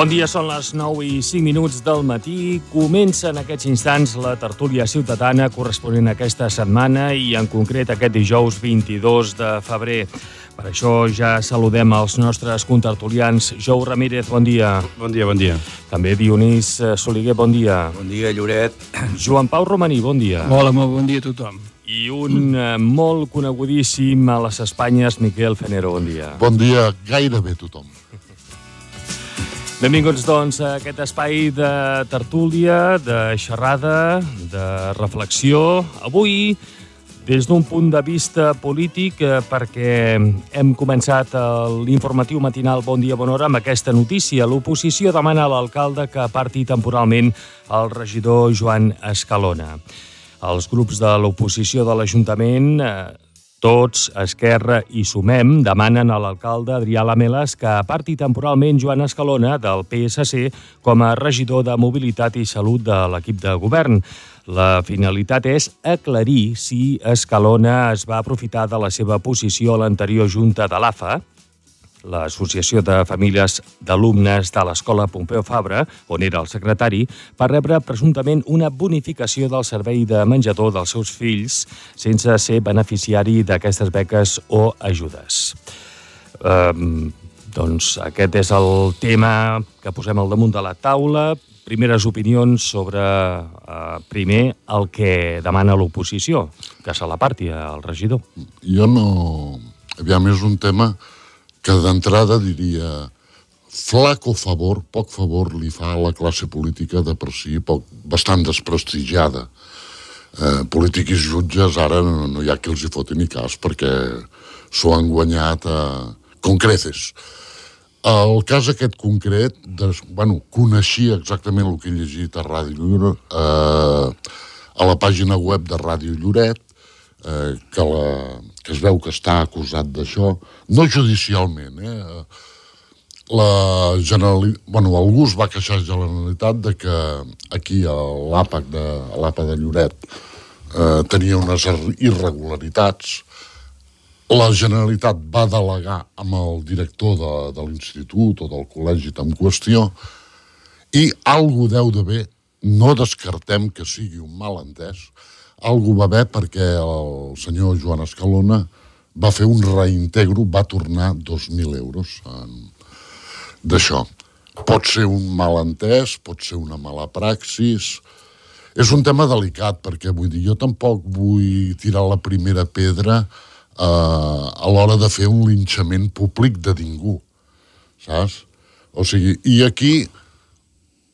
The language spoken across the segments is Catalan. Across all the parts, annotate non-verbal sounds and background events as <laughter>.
Bon dia, són les 9 i 5 minuts del matí. Comença en aquests instants la tertúlia ciutadana corresponent a aquesta setmana i en concret aquest dijous 22 de febrer. Per això ja saludem els nostres contertulians. Jou Ramírez, bon dia. Bon dia, bon dia. També Dionís eh, Soliguer, bon dia. Bon dia, Lloret. <clears throat> Joan Pau Romaní, bon dia. Hola, molt bon dia a tothom. I un eh, molt conegudíssim a les Espanyes, Miquel Fenero, bon dia. Bon dia gairebé tothom. Benvinguts, doncs, a aquest espai de tertúlia, de xerrada, de reflexió. Avui, des d'un punt de vista polític, eh, perquè hem començat l'informatiu matinal Bon dia, bona hora amb aquesta notícia. L'oposició demana a l'alcalde que aparti temporalment el regidor Joan Escalona. Els grups de l'oposició de l'Ajuntament eh, tots, Esquerra i Sumem, demanen a l'alcalde Adrià Lameles que aparti temporalment Joan Escalona del PSC com a regidor de Mobilitat i Salut de l'equip de govern. La finalitat és aclarir si Escalona es va aprofitar de la seva posició a l'anterior junta de l'AFA, l'Associació de Famílies d'Alumnes de l'Escola Pompeu Fabra, on era el secretari, per rebre presumptament una bonificació del servei de menjador dels seus fills sense ser beneficiari d'aquestes beques o ajudes. Um, doncs aquest és el tema que posem al damunt de la taula. Primeres opinions sobre, uh, primer, el que demana l'oposició, que se l'aparti al regidor. Jo no... Aviam, és un tema que d'entrada diria flaco favor, poc favor li fa a la classe política de per si poc, bastant desprestigiada. Eh, polítics i jutges ara no, no hi ha qui els hi foti ni cas perquè s'ho han guanyat eh, con creces. El cas aquest concret, de, bueno, coneixia exactament el que he llegit a Ràdio Lloret, eh, a la pàgina web de Ràdio Lloret, eh, que, la, que es veu que està acusat d'això, no judicialment, eh? La Generalitat, bueno, algú es va queixar a la Generalitat de que aquí a l'APAC de, a l'APA de Lloret eh, tenia unes irregularitats. La Generalitat va delegar amb el director de, de l'institut o del col·legi en qüestió i algú deu d'haver, no descartem que sigui un malentès, algú va haver perquè el senyor Joan Escalona va fer un reintegro, va tornar 2.000 euros d'això. Pot ser un malentès, pot ser una mala praxis... És un tema delicat, perquè vull dir, jo tampoc vull tirar la primera pedra eh, a l'hora de fer un linxament públic de ningú, saps? O sigui, i aquí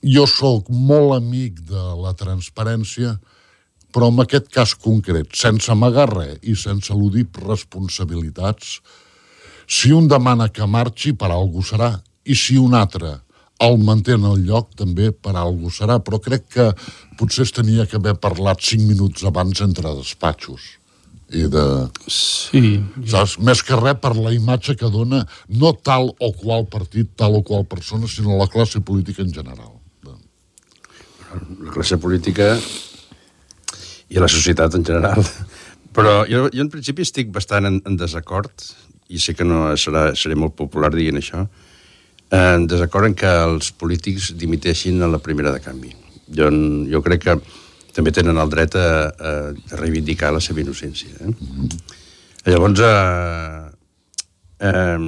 jo sóc molt amic de la transparència, però en aquest cas concret, sense amagar res i sense eludir responsabilitats, si un demana que marxi, per algú serà, i si un altre el manté en el lloc, també per algú serà, però crec que potser es tenia que haver parlat cinc minuts abans entre despatxos i de... Sí. Saps? Més que res per la imatge que dona no tal o qual partit, tal o qual persona, sinó la classe política en general. La classe política i a la societat en general. Però jo, jo en principi estic bastant en, en desacord, i sé que no serà, seré molt popular dient això, en desacord en que els polítics dimiteixin a la primera de canvi. Jo, jo crec que també tenen el dret a, a, reivindicar la seva innocència. Eh? Mm -hmm. Llavors, eh, eh,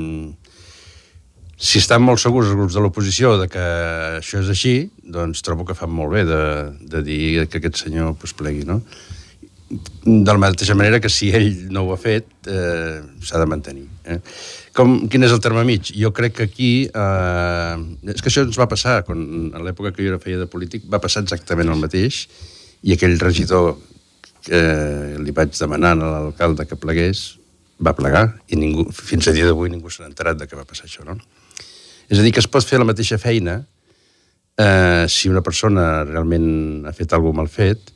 si estan molt segurs els grups de l'oposició de que això és així, doncs trobo que fan molt bé de, de dir que aquest senyor pues, plegui, no? De la mateixa manera que si ell no ho ha fet, eh, s'ha de mantenir. Eh? Com, quin és el terme mig? Jo crec que aquí... Eh, és que això ens va passar, quan, a l'època que jo era feia de polític, va passar exactament el mateix, i aquell regidor que li vaig demanar a l'alcalde que plegués, va plegar, i ningú, fins a dia d'avui ningú s'ha enterat de què va passar això, no? És a dir, que es pot fer la mateixa feina eh, si una persona realment ha fet alguna mal fet,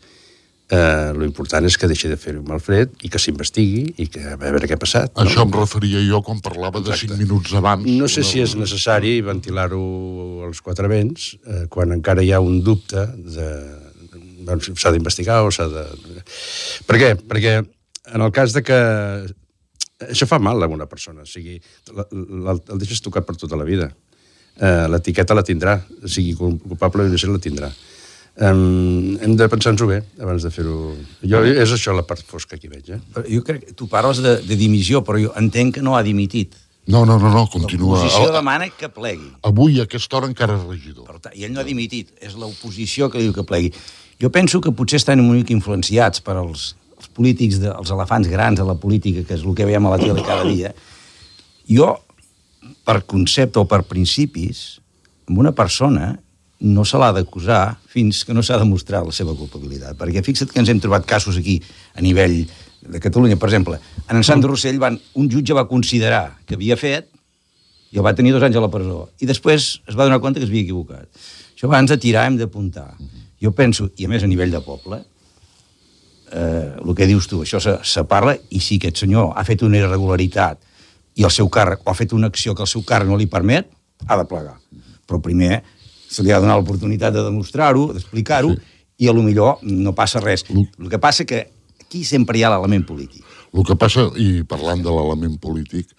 eh, lo important és que deixi de fer-ho mal fet i que s'investigui i que a veure què ha passat. No? Això em referia jo quan parlava Exacte. de 5 minuts abans. No sé si és necessari ventilar-ho als quatre vents eh, quan encara hi ha un dubte de s'ha d'investigar o s'ha de... Per què? Perquè en el cas de que això fa mal a una persona, o sigui, el, el deixes tocat per tota la vida. eh, l'etiqueta la tindrà, sigui culpable o innocent la tindrà. Um, hem de pensar-nos-ho bé abans de fer-ho. Jo, és això la part fosca que hi veig, eh? Però jo crec que tu parles de, de dimissió, però jo entenc que no ha dimitit. No, no, no, no continua. L'oposició El- demana que plegui. Avui, a aquesta hora, encara és regidor. Per tant, I ell no ha dimitit, és l'oposició que diu que plegui. Jo penso que potser estan una mica influenciats per als, els polítics, de, els elefants grans de la política, que és el que veiem a la tele cada dia. Jo, per concepte o per principis, amb una persona no se l'ha d'acusar fins que no s'ha demostrat la seva culpabilitat. Perquè fixa't que ens hem trobat casos aquí a nivell de Catalunya. Per exemple, en en Sant Rossell van, un jutge va considerar que havia fet i el va tenir dos anys a la presó. I després es va donar compte que s'havia equivocat. Això abans de tirar hem d'apuntar. Jo penso, i a més a nivell de poble, eh, el que dius tu, això se, se parla, i si aquest senyor ha fet una irregularitat i el seu càrrec, o ha fet una acció que el seu càrrec no li permet, ha de plegar. Però primer se li ha de donar l'oportunitat de demostrar-ho, d'explicar-ho, sí. i a lo millor no passa res. El que passa que aquí sempre hi ha l'element polític. El que passa, i parlant de l'element polític,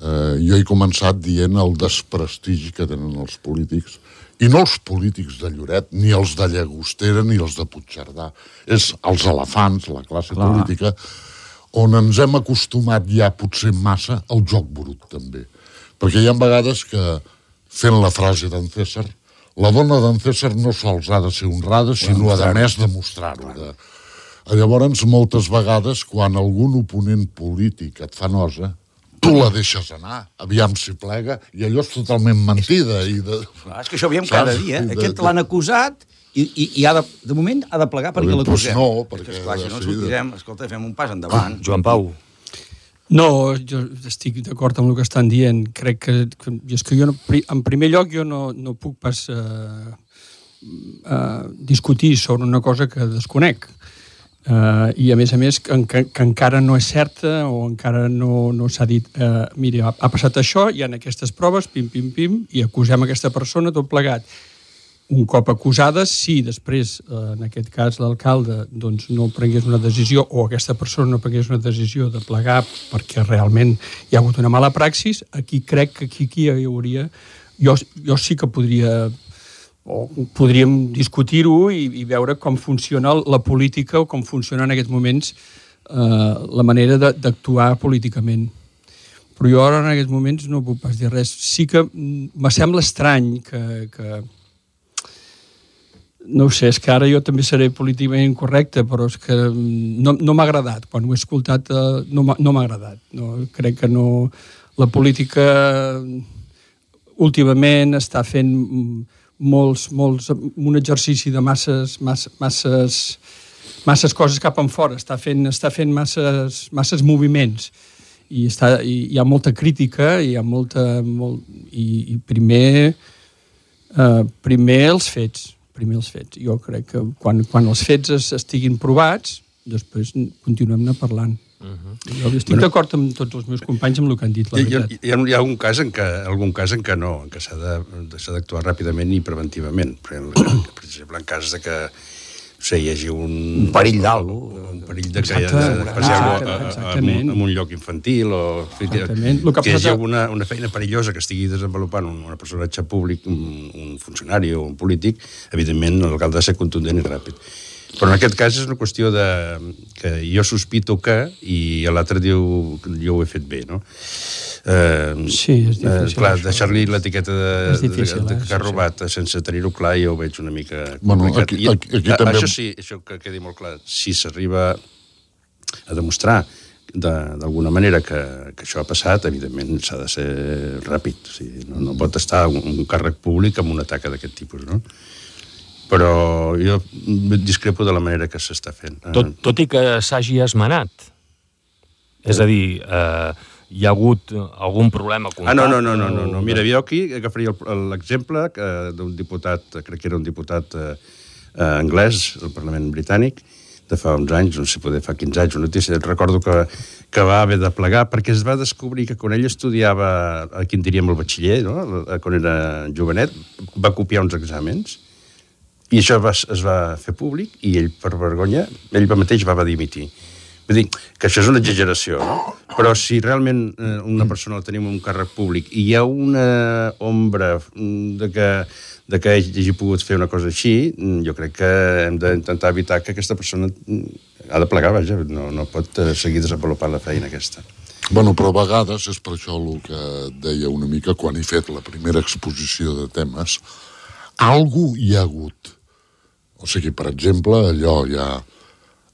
eh, jo he començat dient el desprestigi que tenen els polítics, i no els polítics de Lloret, ni els de Llagostera, ni els de Puigcerdà. És els elefants, la classe Clar. política, on ens hem acostumat ja potser massa al joc brut, també. Perquè hi ha vegades que, fent la frase d'en César, la dona d'en César no sols ha de ser honrada, sinó a més demostrar-ho. De... Llavors, moltes vegades, quan algun oponent polític et fa nosa, tu la deixes anar, aviam si plega, i allò és totalment mentida. I de... Clar, és que això ho veiem Saps? cada dia. De- Aquest de- l'han acusat i, i, i ha de, de moment ha de plegar perquè Doncs l'acusem. no, És perquè esclar, si no ens de seguida- sortirem, escolta, fem un pas endavant. <clears throat> Joan Pau. No, jo estic d'acord amb el que estan dient. Crec que, que és que jo, no, en primer lloc, jo no, no puc pas eh, eh, discutir sobre una cosa que desconec. Eh, I, a més a més, que, que, que encara no és certa o encara no, no s'ha dit eh, mira, ha, ha passat això, hi ha aquestes proves, pim, pim, pim, i acusem aquesta persona tot plegat. Un cop acusades, si després, eh, en aquest cas, l'alcalde doncs, no prengués una decisió o aquesta persona no prengués una decisió de plegar perquè realment hi ha hagut una mala praxis, aquí crec que aquí, aquí hi hauria... Jo, jo sí que podria o podríem discutir-ho i, i veure com funciona la política o com funciona en aquests moments eh, la manera d'actuar políticament. Però jo ara en aquests moments no puc pas dir res. Sí que me sembla estrany que, que no ho sé, és que ara jo també seré políticament incorrecte, però és que mm, no, no m'ha agradat. Quan ho he escoltat eh, no m'ha agradat. No, crec que no... La política mm, últimament està fent mm, molts, molts, un exercici de masses, masses, masses, masses coses cap en fora, està fent, està fent masses, masses moviments i, està, i hi ha molta crítica hi ha molta, molt, i, i primer, eh, primer els fets primer els fets. Jo crec que quan, quan els fets es, estiguin provats, després continuem-ne parlant. Uh -huh. Jo estic bueno, d'acord amb tots els meus companys amb el que han dit, la Hi, hi, veritat. hi, ha, hi ha algun cas en què, algun cas en què no, en què s'ha de- s'ha d'actuar ràpidament i preventivament. Per exemple, per exemple, en cas de que no sé, hi hagi un... Un perill d'algú. Un perill de que, Exacte, de, de, passar a- a- un, un lloc infantil o en fi, que, Exactament. Que ha que hi hagi alguna una feina perillosa que estigui desenvolupant un, un personatge públic, un, un funcionari o un polític, evidentment l'alcalde ha de ser contundent i ràpid. Però en aquest cas és una qüestió de, que jo sospito que, i l'altre diu que jo ho he fet bé, no? Eh, Sí, és difícil, Eh, clar, deixar-li l'etiqueta de, difícil, de, de, eh, que sí, ha sí. robat sense tenir-ho clar, jo ho veig una mica Bueno, complicat. aquí- I, aquí- aquí a- també- Això sí, això que quedi molt clar, si s'arriba a demostrar de- d'alguna manera que, que això ha passat, evidentment s'ha de ser ràpid. O sigui, no, no pot estar un, un càrrec públic amb una taca d'aquest tipus, no? Però jo discrepo de la manera que s'està fent. Eh, Tot, tot i que s'hagi esmenat. És a dir, eh, hi ha hagut algun problema Ah, no, no, no, no, no, no. Mira, jo aquí agafaria l'exemple que- d'un diputat, crec que era un diputat eh, eh, anglès, del Parlament britànic, de fa uns anys, no sé, poder fa 15 anys, una notícia, recordo que, que va haver de plegar perquè es va descobrir que quan ell estudiava, aquí en diríem el batxiller, no? quan era jovenet, va copiar uns exàmens i això va, es va fer públic i ell, per vergonya, ell mateix va, va dimitir. Vull dir que això és una exageració, no? Però si realment eh, una persona la tenim en un càrrec públic i hi ha una ombra mm, de que, de que hagi pogut fer una cosa així, mm, jo crec que hem d'intentar evitar que aquesta persona mm, ha de plegar, vaja, no, no pot eh, seguir desenvolupant la feina aquesta. Bueno, però a vegades és per això el que deia una mica quan he fet la primera exposició de temes, algú hi ha hagut. O sigui, per exemple, allò hi ha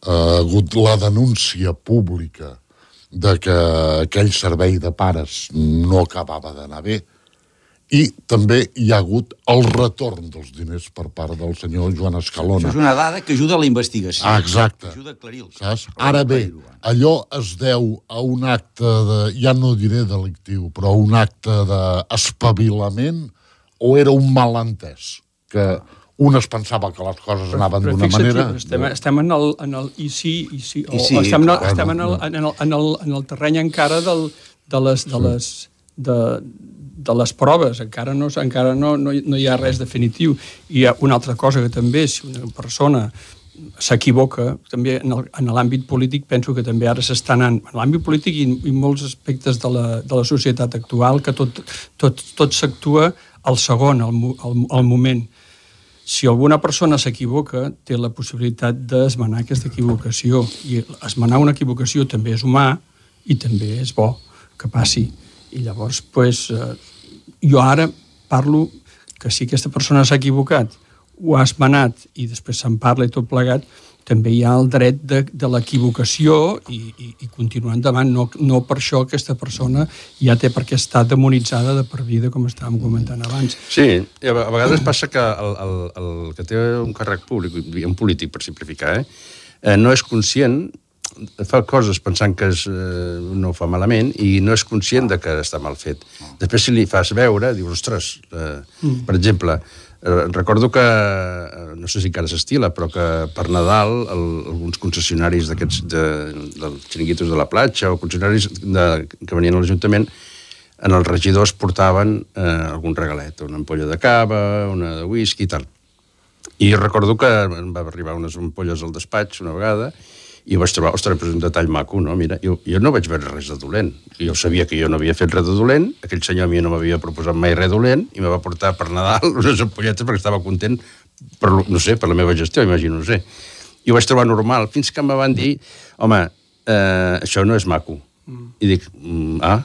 ha hagut la denúncia pública de que aquell servei de pares no acabava d'anar bé i també hi ha hagut el retorn dels diners per part del senyor Joan Escalona. Això és una dada que ajuda a la investigació. Ah, exacte. Ajuda a aclarir-ho. Saps? Ara bé, allò es deu a un acte de, ja no diré delictiu, però un acte d'espavilament o era un malentès? Que un es pensava que les coses anaven d'una manera... Estem, estem en el, en el i sí, i sí, o, I sí, o estem, en el, bueno, estem en, el, en, el, en, el, en el terreny encara del, de les, de les, de, de les proves, encara no, encara no, no, hi- no hi ha res definitiu. I hi ha una altra cosa que també, si una persona s'equivoca, també en l'àmbit polític penso que també ara s'està anant, en l'àmbit polític i, i molts aspectes de la, de la societat actual, que tot, tot, tot s'actua al segon, al, al, al moment. Si alguna persona s'equivoca, té la possibilitat d'esmenar aquesta equivocació. I esmenar una equivocació també és humà i també és bo que passi. I llavors, pues, eh, jo ara parlo que si aquesta persona s'ha equivocat, ho ha esmenat i després se'n parla i tot plegat, també hi ha el dret de, de l'equivocació i, i, i continuar endavant. No, no per això aquesta persona ja té per què estar demonitzada de per vida, com estàvem comentant abans. Sí, i a a vegades passa que el, el, el que té un càrrec públic, un polític, per simplificar, eh, eh, no és conscient fa coses pensant que és, eh, no ho fa malament i no és conscient de que està mal fet. Després, si li fas veure, dius, ostres, eh, mm. per exemple, recordo que, eh, no sé si encara s'estila, però que per Nadal el, alguns concessionaris d'aquests, de, dels xiringuitos de la platja o concessionaris de, que venien a l'Ajuntament en els regidors portaven eh, algun regalet, una ampolla de cava, una de whisky i tal. I recordo que va arribar unes ampolles al despatx una vegada ho vaig trobar, ostres, però és un detall maco, no? Mira, jo, jo no vaig veure res de dolent. Jo sabia que jo no havia fet res de dolent, aquell senyor a mi no m'havia proposat mai res dolent i me va portar per Nadal <laughs> unes ampolletes perquè estava content per, no sé, per la meva gestió, imagino, no sé. I ho vaig trobar normal, fins que em van dir, home, eh, això no és maco. Mm. I dic, mm, ah,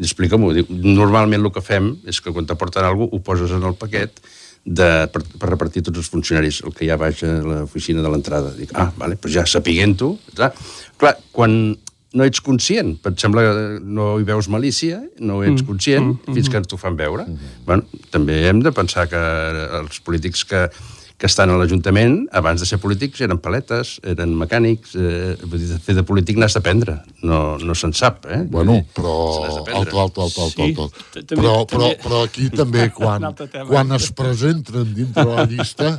explica-m'ho. Normalment el que fem és que quan t'aporten alguna cosa ho poses en el paquet de, per, per repartir tots els funcionaris, el que hi ha baix a l'oficina de l'entrada. Dic, ah, vale, doncs ja sapiguent-ho. Clar, clar, quan no ets conscient, et sembla que no hi veus malícia, no ets conscient, fins que t'ho fan veure. Bueno, també hem de pensar que els polítics que, que estan a l'Ajuntament, abans de ser polítics, eren paletes, eren mecànics, eh, vull dir, fer de polític n'has d'aprendre, no, no se'n sap, eh? Bueno, però... Alto, alto, alto, alto, Sí, alto. Però, però, però aquí també, <laughs> quan, quan es presenten dintre la llista,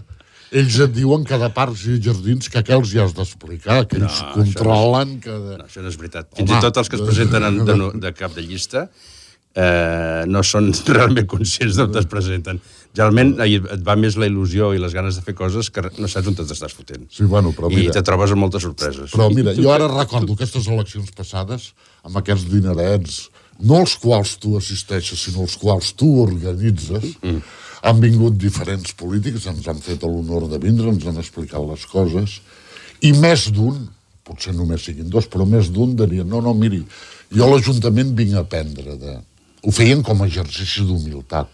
ells et diuen que de parcs i jardins que aquells ja has d'explicar, que ells això controlen que... De... No, això no és veritat. Fins Home, i tot els que es presenten en, de, no- de cap de llista eh, no són <laughs> realment conscients d'on es presenten. Generalment et va més la il·lusió i les ganes de fer coses que no saps on t'estàs fotent. Sí, bueno, però I mira- te trobes amb moltes sorpreses. Però mira, jo ara recordo aquestes eleccions passades, amb aquests dinerets, no els quals tu assisteixes, sinó els quals tu organitzes, mm. han vingut diferents polítics, ens han fet l'honor de vindre, ens han explicat les coses, i més d'un, potser només siguin dos, però més d'un diria, no, no, miri, jo a l'Ajuntament vinc a aprendre. De... Ho feien com a exercici d'humilitat.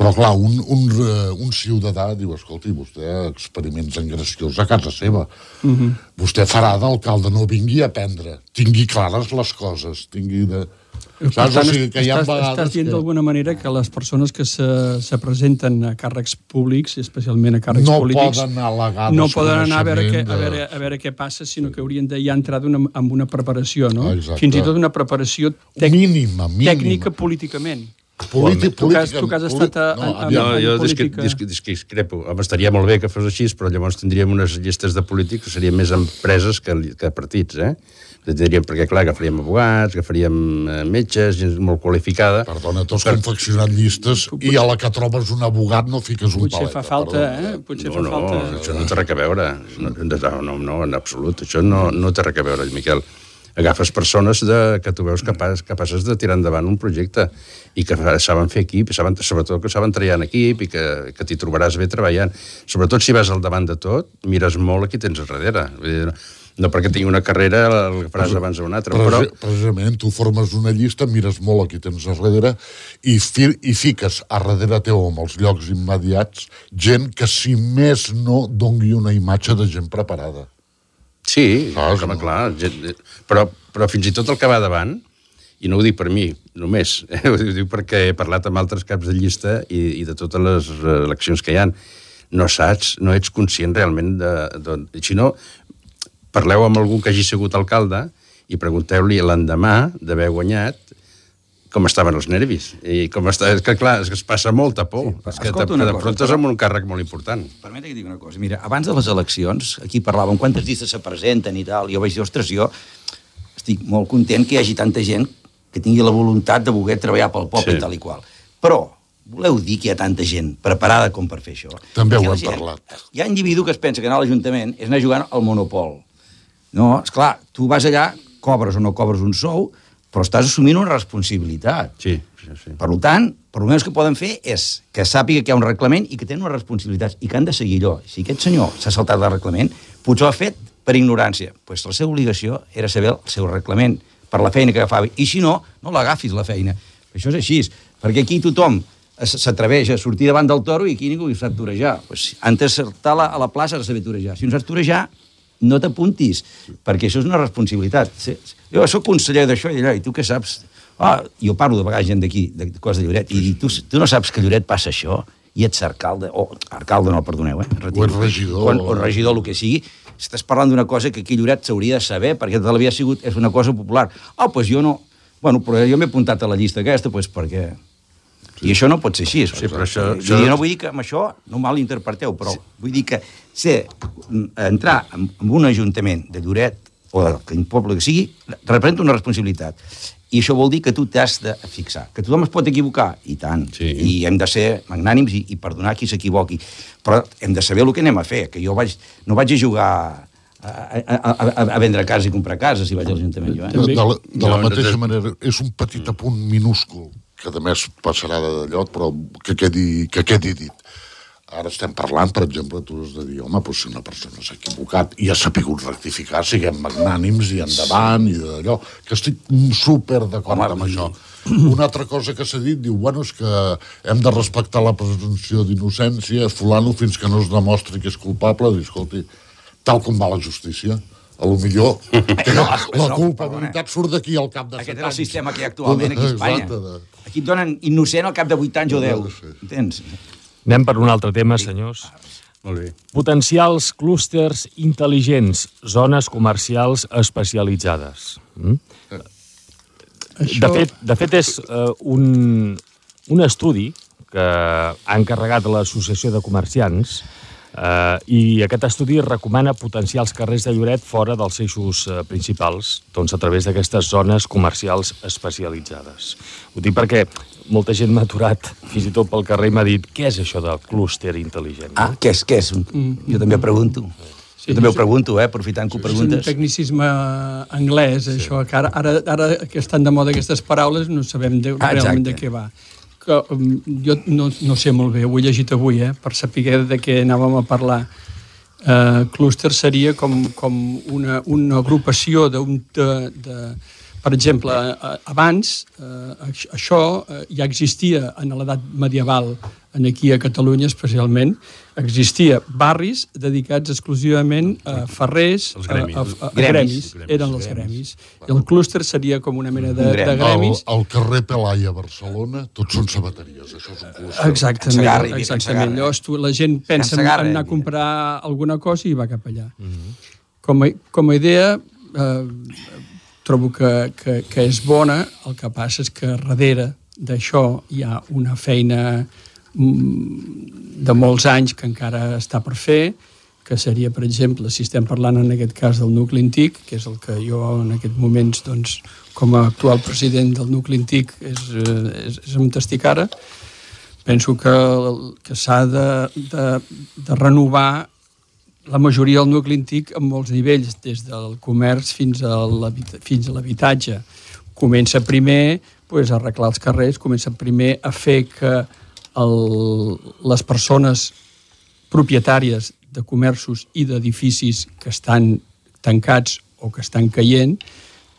Però, clar, un, un, eh, un ciutadà diu, escolti, vostè experiments engraciosos a casa seva. Mm -hmm. Vostè farà d'alcalde, no vingui a aprendre. Tingui clares les coses, tingui de... Per Saps? O tant, sigui, que hi ha estàs, vegades estàs dient que d'alguna manera que les persones que se, se presenten a càrrecs públics, especialment a càrrecs No polítics, poden al·legar no poden anar a veure, què, a, veure, a veure què passa, sinó que haurien de ja entrar una, amb una preparació, no? Exacte. Fins i tot una preparació tec Mínima, mínima. tècnica políticament. Polític, Tu que has- política- tu que has estat a- no, a- aviam, No, jo discre, política- disc, disc, discrepo. Home, estaria molt bé que fos així, però llavors tindríem unes llistes de polítics que serien més empreses que, que partits, eh? És Diríem, perquè, clar, agafaríem abogats, agafaríem eh, metges, gent molt qualificada. Perdona, t'has confeccionat llistes i a la que trobes un abogat no fiques un Potser palet. fa falta, eh? Potser No, fa no, falta... això no té res a veure. No, no, no, no, en absolut. Això no, no té res a veure, Miquel. Agafes persones de, que tu veus capaç, capaces de tirar endavant un projecte i que saben fer equip, i saben, sobretot que saben treballar en equip i que, que t'hi trobaràs bé treballant. Sobretot si vas al davant de tot, mires molt a qui tens a darrere. Vull dir, no perquè tingui una carrera el faràs abans d'un altre, però... Preci precisament, tu formes una llista, mires molt a qui tens a darrere i, fi i fiques a darrere teu, amb els llocs immediats, gent que, si més no, dongui una imatge de gent preparada. Sí, Saps, home, no? clar, però, però fins i tot el que va davant, i no ho dic per mi, només, <laughs> eh, ho dic perquè he parlat amb altres caps de llista i, i de totes les eleccions que hi han, no saps, no ets conscient realment de... de si no, parleu amb algú que hagi sigut alcalde i pregunteu-li l'endemà d'haver guanyat com estaven els nervis. I com està... És que, clar, és que es passa molta por. Sí, és que t'enfrontes però- amb un càrrec molt important. Permeta que digui una cosa. Mira, abans de les eleccions, aquí parlàvem quantes llistes se presenten i tal, i jo vaig dir, ostres, jo estic molt content que hi hagi tanta gent que tingui la voluntat de voler treballar pel poble Sí. i tal i qual. Però, voleu dir que hi ha tanta gent preparada com per fer això? També ho Perquè la hem gent- parlat. Hi ha individu que es pensa que anar a l'Ajuntament és anar jugant al Monopol. No, és clar, tu vas allà, cobres o no cobres un sou, però estàs assumint una responsabilitat. Sí, sí, sí. Per tant, per almenys que poden fer és que sàpiga que hi ha un reglament i que tenen unes responsabilitats i que han de seguir allò. Si aquest senyor s'ha saltat el reglament, potser ho ha fet per ignorància. Pues la seva obligació era saber el seu reglament per la feina que agafava. I si no, no l'agafis, la feina. Això és així, perquè aquí tothom s'atreveix a sortir davant del toro i aquí ningú hi sap torejar. Pues, antes de saltar a la, a la plaça has de saber torejar. Si no saps torejar, no t'apuntis, perquè això és una responsabilitat. Jo soc conseller d'això i d'allò, i tu què saps? Ah, jo parlo de vegades gent d'aquí, de coses de Lloret, i tu, tu no saps que Lloret passa això, i ets alcalde, o alcalde no, perdoneu, eh? O ets regidor. Quan, o regidor, el que sigui, estàs parlant d'una cosa que aquí Lloret s'hauria de saber, perquè la vida ha sigut, és una cosa popular. Ah, doncs pues jo no... Bueno, però jo m'he apuntat a la llista aquesta, doncs perquè... I això no pot ser així. Sí, però això- això- dir, no vull dir que amb això no malinterpreteu, però sí. vull dir que ser, mm, entrar en, en un ajuntament de Lloret o de quin poble que sigui, representa una responsabilitat. I això vol dir que tu t'has de fixar. Que tothom es pot equivocar, i tant. Sí. I hem de ser magnànims i, i perdonar qui s'equivoqui. Però hem de saber el que anem a fer, que jo vaig, no vaig a jugar a, a, a, a vendre cases i comprar cases si vaig a l'Ajuntament, jo, De, eh? de, la, de la mateixa de- manera, és un petit apunt minúscul, que a més passarà de llot, però que quedi, que quedi dit. Ara estem parlant, per exemple, tu has de dir, home, doncs si una persona s'ha equivocat i ha sapigut rectificar, siguem magnànims i endavant i d'allò, que estic super d'acord amb això. Una altra cosa que s'ha dit, diu, bueno, és que hem de respectar la presumpció d'innocència, fulano, fins que no es demostri que és culpable, diu, escolti, tal com va la justícia, a lo millor que No, la no, culpabilitat surt d'aquí al cap de Aquest set és el anys. sistema que hi ha actualment aquí a Espanya. Exacte, Aquí et donen innocent al cap de 8 anys o 10. Sí. Entens? Anem per un altre tema, senyors. Molt bé. Potencials clústers intel·ligents, zones comercials especialitzades. Mm? Això... De, fet, de fet, és uh, un, un estudi que ha encarregat l'Associació de Comerciants eh, i aquest estudi recomana potenciar els carrers de Lloret fora dels eixos eh, principals, doncs a través d'aquestes zones comercials especialitzades. Ho dic perquè molta gent m'ha aturat, fins i tot pel carrer, i m'ha dit què és això del clúster intel·ligent? Ah, què és? Què és? Jo també pregunto. Sí, jo també ho pregunto, eh, aprofitant que ho És un preguntes. tecnicisme anglès, sí. això, que ara, ara, ara que estan de moda aquestes paraules no sabem de, Ah, realment de què va. Que, um, jo no, no sé molt bé, ho he llegit avui, eh, per saber de què anàvem a parlar. Uh, clúster seria com, com una, una agrupació d'un... De, de, per exemple, abans eh, això eh, ja existia en l'edat medieval, en aquí a Catalunya especialment, existia barris dedicats exclusivament a ferrers, Els a, gremis. a, a, a Gremis. gremis, eren els gremis. I el clúster seria com una mena de, de Al, gremis. al carrer Pelai a Barcelona, tots són sabateries, això és un clúster. Exactament, havia exactament. Llavors tu, la gent pensa en anar a comprar alguna cosa i va cap allà. com, a, com a idea, eh, trobo que, que, que és bona, el que passa és que darrere d'això hi ha una feina mm, de molts anys que encara està per fer que seria, per exemple, si estem parlant en aquest cas del nucli antic, que és el que jo en aquest moments, doncs, com a actual president del nucli antic, és, eh, és, és amb testic ara, penso que, que s'ha de, de, de renovar la majoria del nucli antic en molts nivells, des del comerç fins a l'habitatge. Comença primer pues, a arreglar els carrers, comença primer a fer que el, les persones propietàries de comerços i d'edificis que estan tancats o que estan caient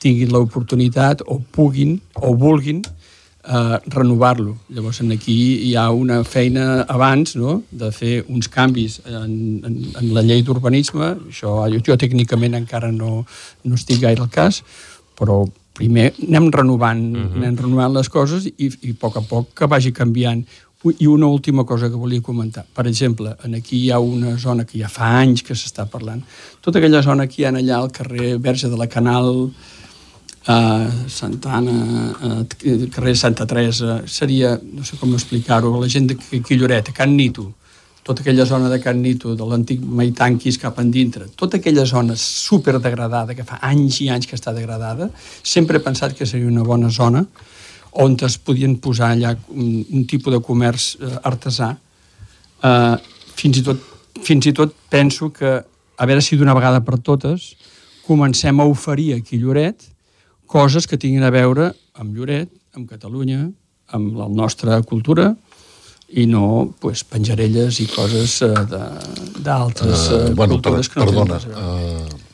tinguin l'oportunitat o puguin o vulguin eh, renovar-lo. Llavors, aquí hi ha una feina abans no? de fer uns canvis en, en, en la llei d'urbanisme. Això jo, jo tècnicament encara no, no estic gaire al cas, però primer anem renovant, uh -huh. anem renovant les coses i, i a poc a poc que vagi canviant. I una última cosa que volia comentar. Per exemple, en aquí hi ha una zona que ja fa anys que s'està parlant. Tota aquella zona que hi ha allà al carrer Verge de la Canal, a Santana, a carrer Santa Teresa, seria, no sé com explicar-ho, la gent de Quilloret, a Can Nito, tota aquella zona de Can Nito, de l'antic Maitanquis cap endintre, tota aquella zona super degradada, que fa anys i anys que està degradada, sempre he pensat que seria una bona zona on es podien posar allà un, un tipus de comerç eh, artesà. Eh, fins, i tot, fins i tot penso que, a veure si d'una vegada per totes, comencem a oferir a Lloret coses que tinguin a veure amb Lloret, amb Catalunya, amb la nostra cultura, i no pues, penjarelles i coses uh, d'altres uh, bueno, cultures per, que no perdona, uh,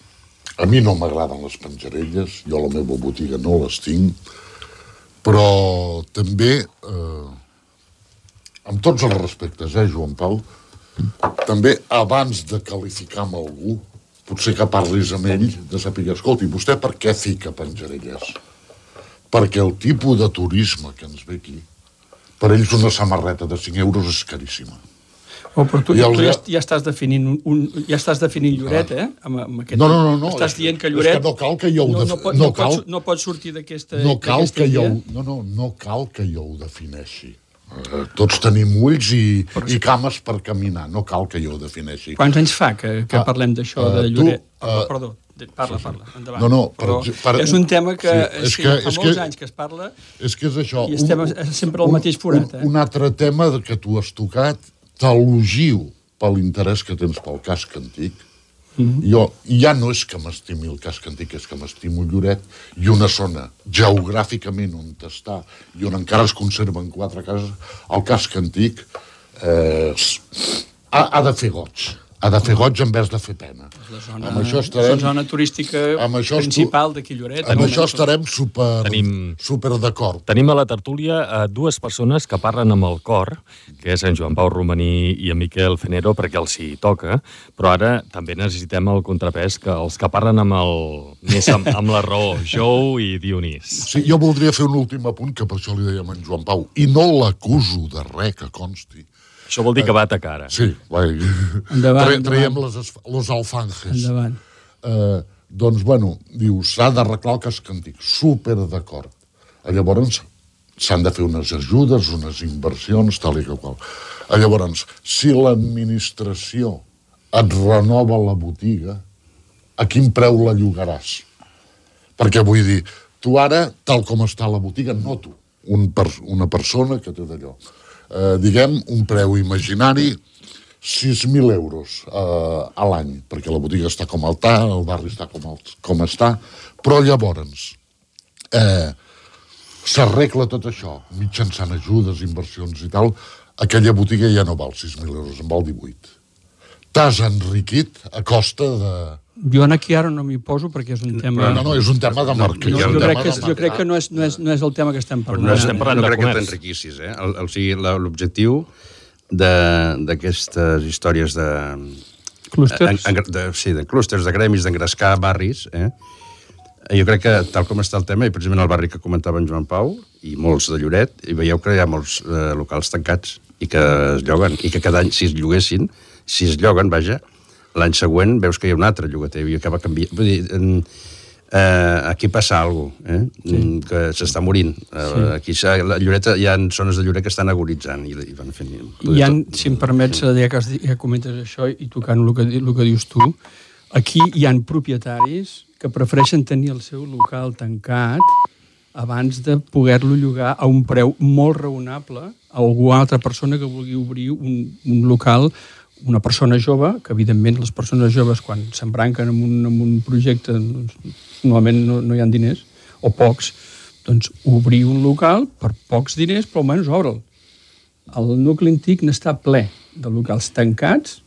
a mi no m'agraden les penjarelles, jo la meva botiga no les tinc, però també, eh, amb tots els respectes, eh, Joan Pau, també abans de qualificar amb algú, potser que parlis amb ell, de saber, escolti, vostè per què fica penjarelles? Perquè el tipus de turisme que ens ve aquí, per ells una samarreta de 5 euros és caríssima. Oh, però tu, tu ja, ja, estàs definint un, ja estàs definint Lloret, eh? Amb, amb aquest, no, no, no, no. Estàs dient que Lloret... És que no cal que jo ho... No, no, pot, no, cal, no pot sortir d'aquesta No cal que jo... No, no, no cal que jo ho defineixi. Uh, tots tenim ulls i, i cames per caminar, no cal que jo ho defineixi. Quants anys fa que, que ah, parlem d'això, uh, de Lloret? Tu, uh, perdó, parla, parla, endavant. No, no, per, per, és un tema que, sí, és sí, que fa és molts que, anys que es parla és que és això, i estem un, sempre al mateix forat. Un, eh? un altre tema que tu has tocat, t'elogiu per l'interès que tens pel casc antic, mm -hmm. jo ja no és que m'estimi el casc antic, és que m'estimo Lloret, i una zona geogràficament on està, i on encara es conserven quatre cases, el casc antic eh, ha, ha de fer goig ha de fer goig en vez de fer pena. La zona, amb això estarem, la zona turística amb això principal de Quilloret. Amb això estarem super, tenim, super d'acord. Tenim a la tertúlia eh, dues persones que parlen amb el cor, que és en Joan Pau Romaní i en Miquel Fenero, perquè els hi toca, però ara també necessitem el contrapès que els que parlen amb el més amb, amb la raó, <laughs> Jou i Dionís. Sí, jo voldria fer un últim apunt, que per això li dèiem a en Joan Pau, i no l'acuso de res que consti, això vol dir que va atacar ara. Sí, va. Endavant, Tra Traiem les, los alfanjes. Endavant. Eh, doncs, bueno, diu, s'ha d'arreglar el casc antic. Súper d'acord. Llavors, s'han de fer unes ajudes, unes inversions, tal i que qual. Llavors, si l'administració et renova la botiga, a quin preu la llogaràs? Perquè vull dir, tu ara, tal com està la botiga, no tu, un per, una persona que té d'allò eh, diguem, un preu imaginari 6.000 euros eh, a l'any, perquè la botiga està com està, el barri està com, el, com està, però llavors eh, s'arregla tot això mitjançant ajudes, inversions i tal, aquella botiga ja no val 6.000 euros, en val 18. T'has enriquit a costa de, jo aquí ara no m'hi poso perquè és un tema... No, no, és un tema de marca. No, jo, crec que, jo crec que no és, no, és, no és el tema que estem parlant. Però no estem parlant no, de crec comerç. que t'enriquissis, eh? El, o sigui, l'objectiu d'aquestes històries de... Clústers? En, en, de, sí, de clústers, de gremis, d'engrescar barris, eh? Jo crec que, tal com està el tema, i precisament el barri que comentava en Joan Pau, i molts de Lloret, i veieu que hi ha molts eh, locals tancats i que es lloguen, i que cada any, si es lloguessin, si es lloguen, vaja, l'any següent veus que hi ha un altre llogater i acaba canviant. Vull dir, eh, aquí passa alguna cosa, eh? sí. que s'està morint. Eh, sí. Aquí la Lloreta, hi ha zones de Lloret que estan agonitzant i, i van fent... Hi ha, si em permets, ja que, has, ja comentes això i tocant el que, el que dius tu, aquí hi han propietaris que prefereixen tenir el seu local tancat abans de poder-lo llogar a un preu molt raonable a alguna altra persona que vulgui obrir un, un local una persona jove, que evidentment les persones joves quan s'embranquen en, un, en un projecte doncs, normalment no, no hi ha diners, o pocs, doncs obrir un local per pocs diners, però almenys obre'l. El nucli antic n'està ple de locals tancats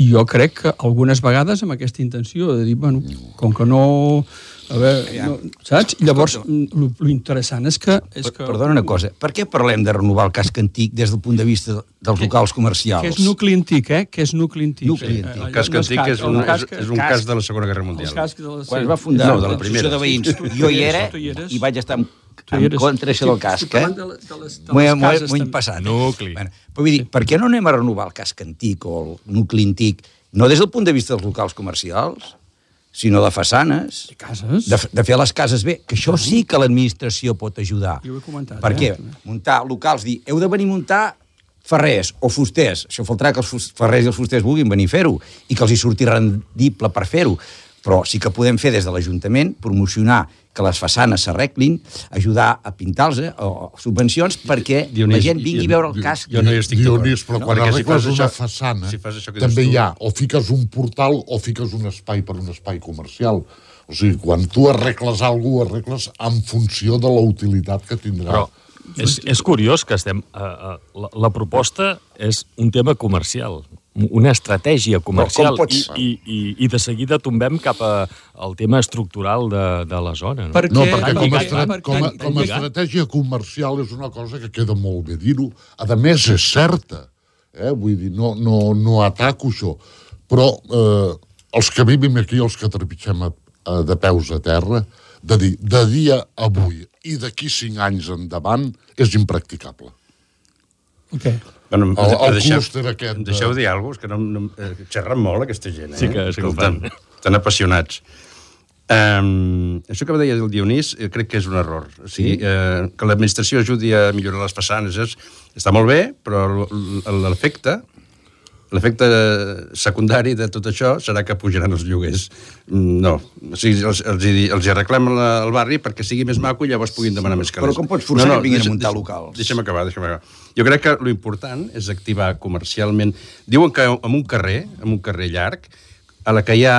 i jo crec que algunes vegades amb aquesta intenció de dir, bueno, com que no... A veure, no, saps? Llavors, lo, lo interessant és que... És que Perdona una cosa, per què parlem de renovar el casc antic des del punt de vista dels locals comercials? Que és nucli antic, eh? Que és nucli antic. Nucli Eh, antic. eh, El casc antic és un, el és, casc- és un casc- cas de la Segona Guerra Els Mundial. cascs de la... Quan es va fundar No, de la l'associació primera. de veïns, jo hi era i vaig estar en, Tu en eres. contra això del casc, eh? de de les- de M'ho he, les he, cases m'ho he també. passat. Nucli. Bueno, però vull dir, per què no anem a renovar el casc antic o el nucli antic, no des del punt de vista dels locals comercials, sinó de façanes, Cases? de, de fer les cases bé, que això sí que l'administració pot ajudar. Jo ho he comentat, Per eh, què? també. Muntar locals, dir, heu de venir a muntar ferrers o fusters. Això faltarà que els ferrers i els fusters vulguin venir a fer-ho i que els hi surti rendible per fer-ho. Però sí que podem fer des de l'Ajuntament, promocionar que les façanes s'arreglin, ajudar a pintar-los o, o subvencions perquè Dionís, la gent vingui a veure el casc. jo no hi estic d'acord. Dionís, però No, quan perquè si arregles fas una això- façana, si fas això que també tu- hi ha, o fiques un portal o fiques un espai per un espai comercial. O sigui, quan tu arregles alguna cosa, arregles en funció de la utilitat que tindrà. Però és, és curiós que estem... Uh, uh, la, la proposta és un tema comercial, una estratègia comercial, pot i, i, i, i de seguida tombem cap a, al tema estructural de, de la zona. No? Per No, què? perquè com lligat, estra com, a, com a estratègia comercial és una cosa que queda molt bé dir-ho. A més, és certa. Eh? Vull dir, no, no, no ataco això. Però eh, els que vivim aquí, els que trepitgem a, a, de peus a terra, de dir, de dia avui i d'aquí cinc anys endavant, és impracticable. Okay. Bueno, El- el deixeu- clúster aquest Em de- deixeu dir alguna cosa, que no, no, eh, xerren molt aquesta gent, eh? Sí que- sí que ho fan. Escolta, Tan apassionats. Um, això que deia el Dionís eh, crec que és un error. O sigui, eh, que l'administració ajudi a millorar les façanes és, està molt bé, però l'efecte l'efecte secundari de tot això serà que pujaran els lloguers. No. O sigui, els, els, hi, els hi arreglem la, el barri perquè sigui més maco i llavors puguin demanar més calés. Però com pots forçar que vinguin a muntar locals? Deixa'm acabar, deixa'm acabar. Jo crec que lo important és activar comercialment... Diuen que en un carrer, en un carrer llarg, a la que hi ha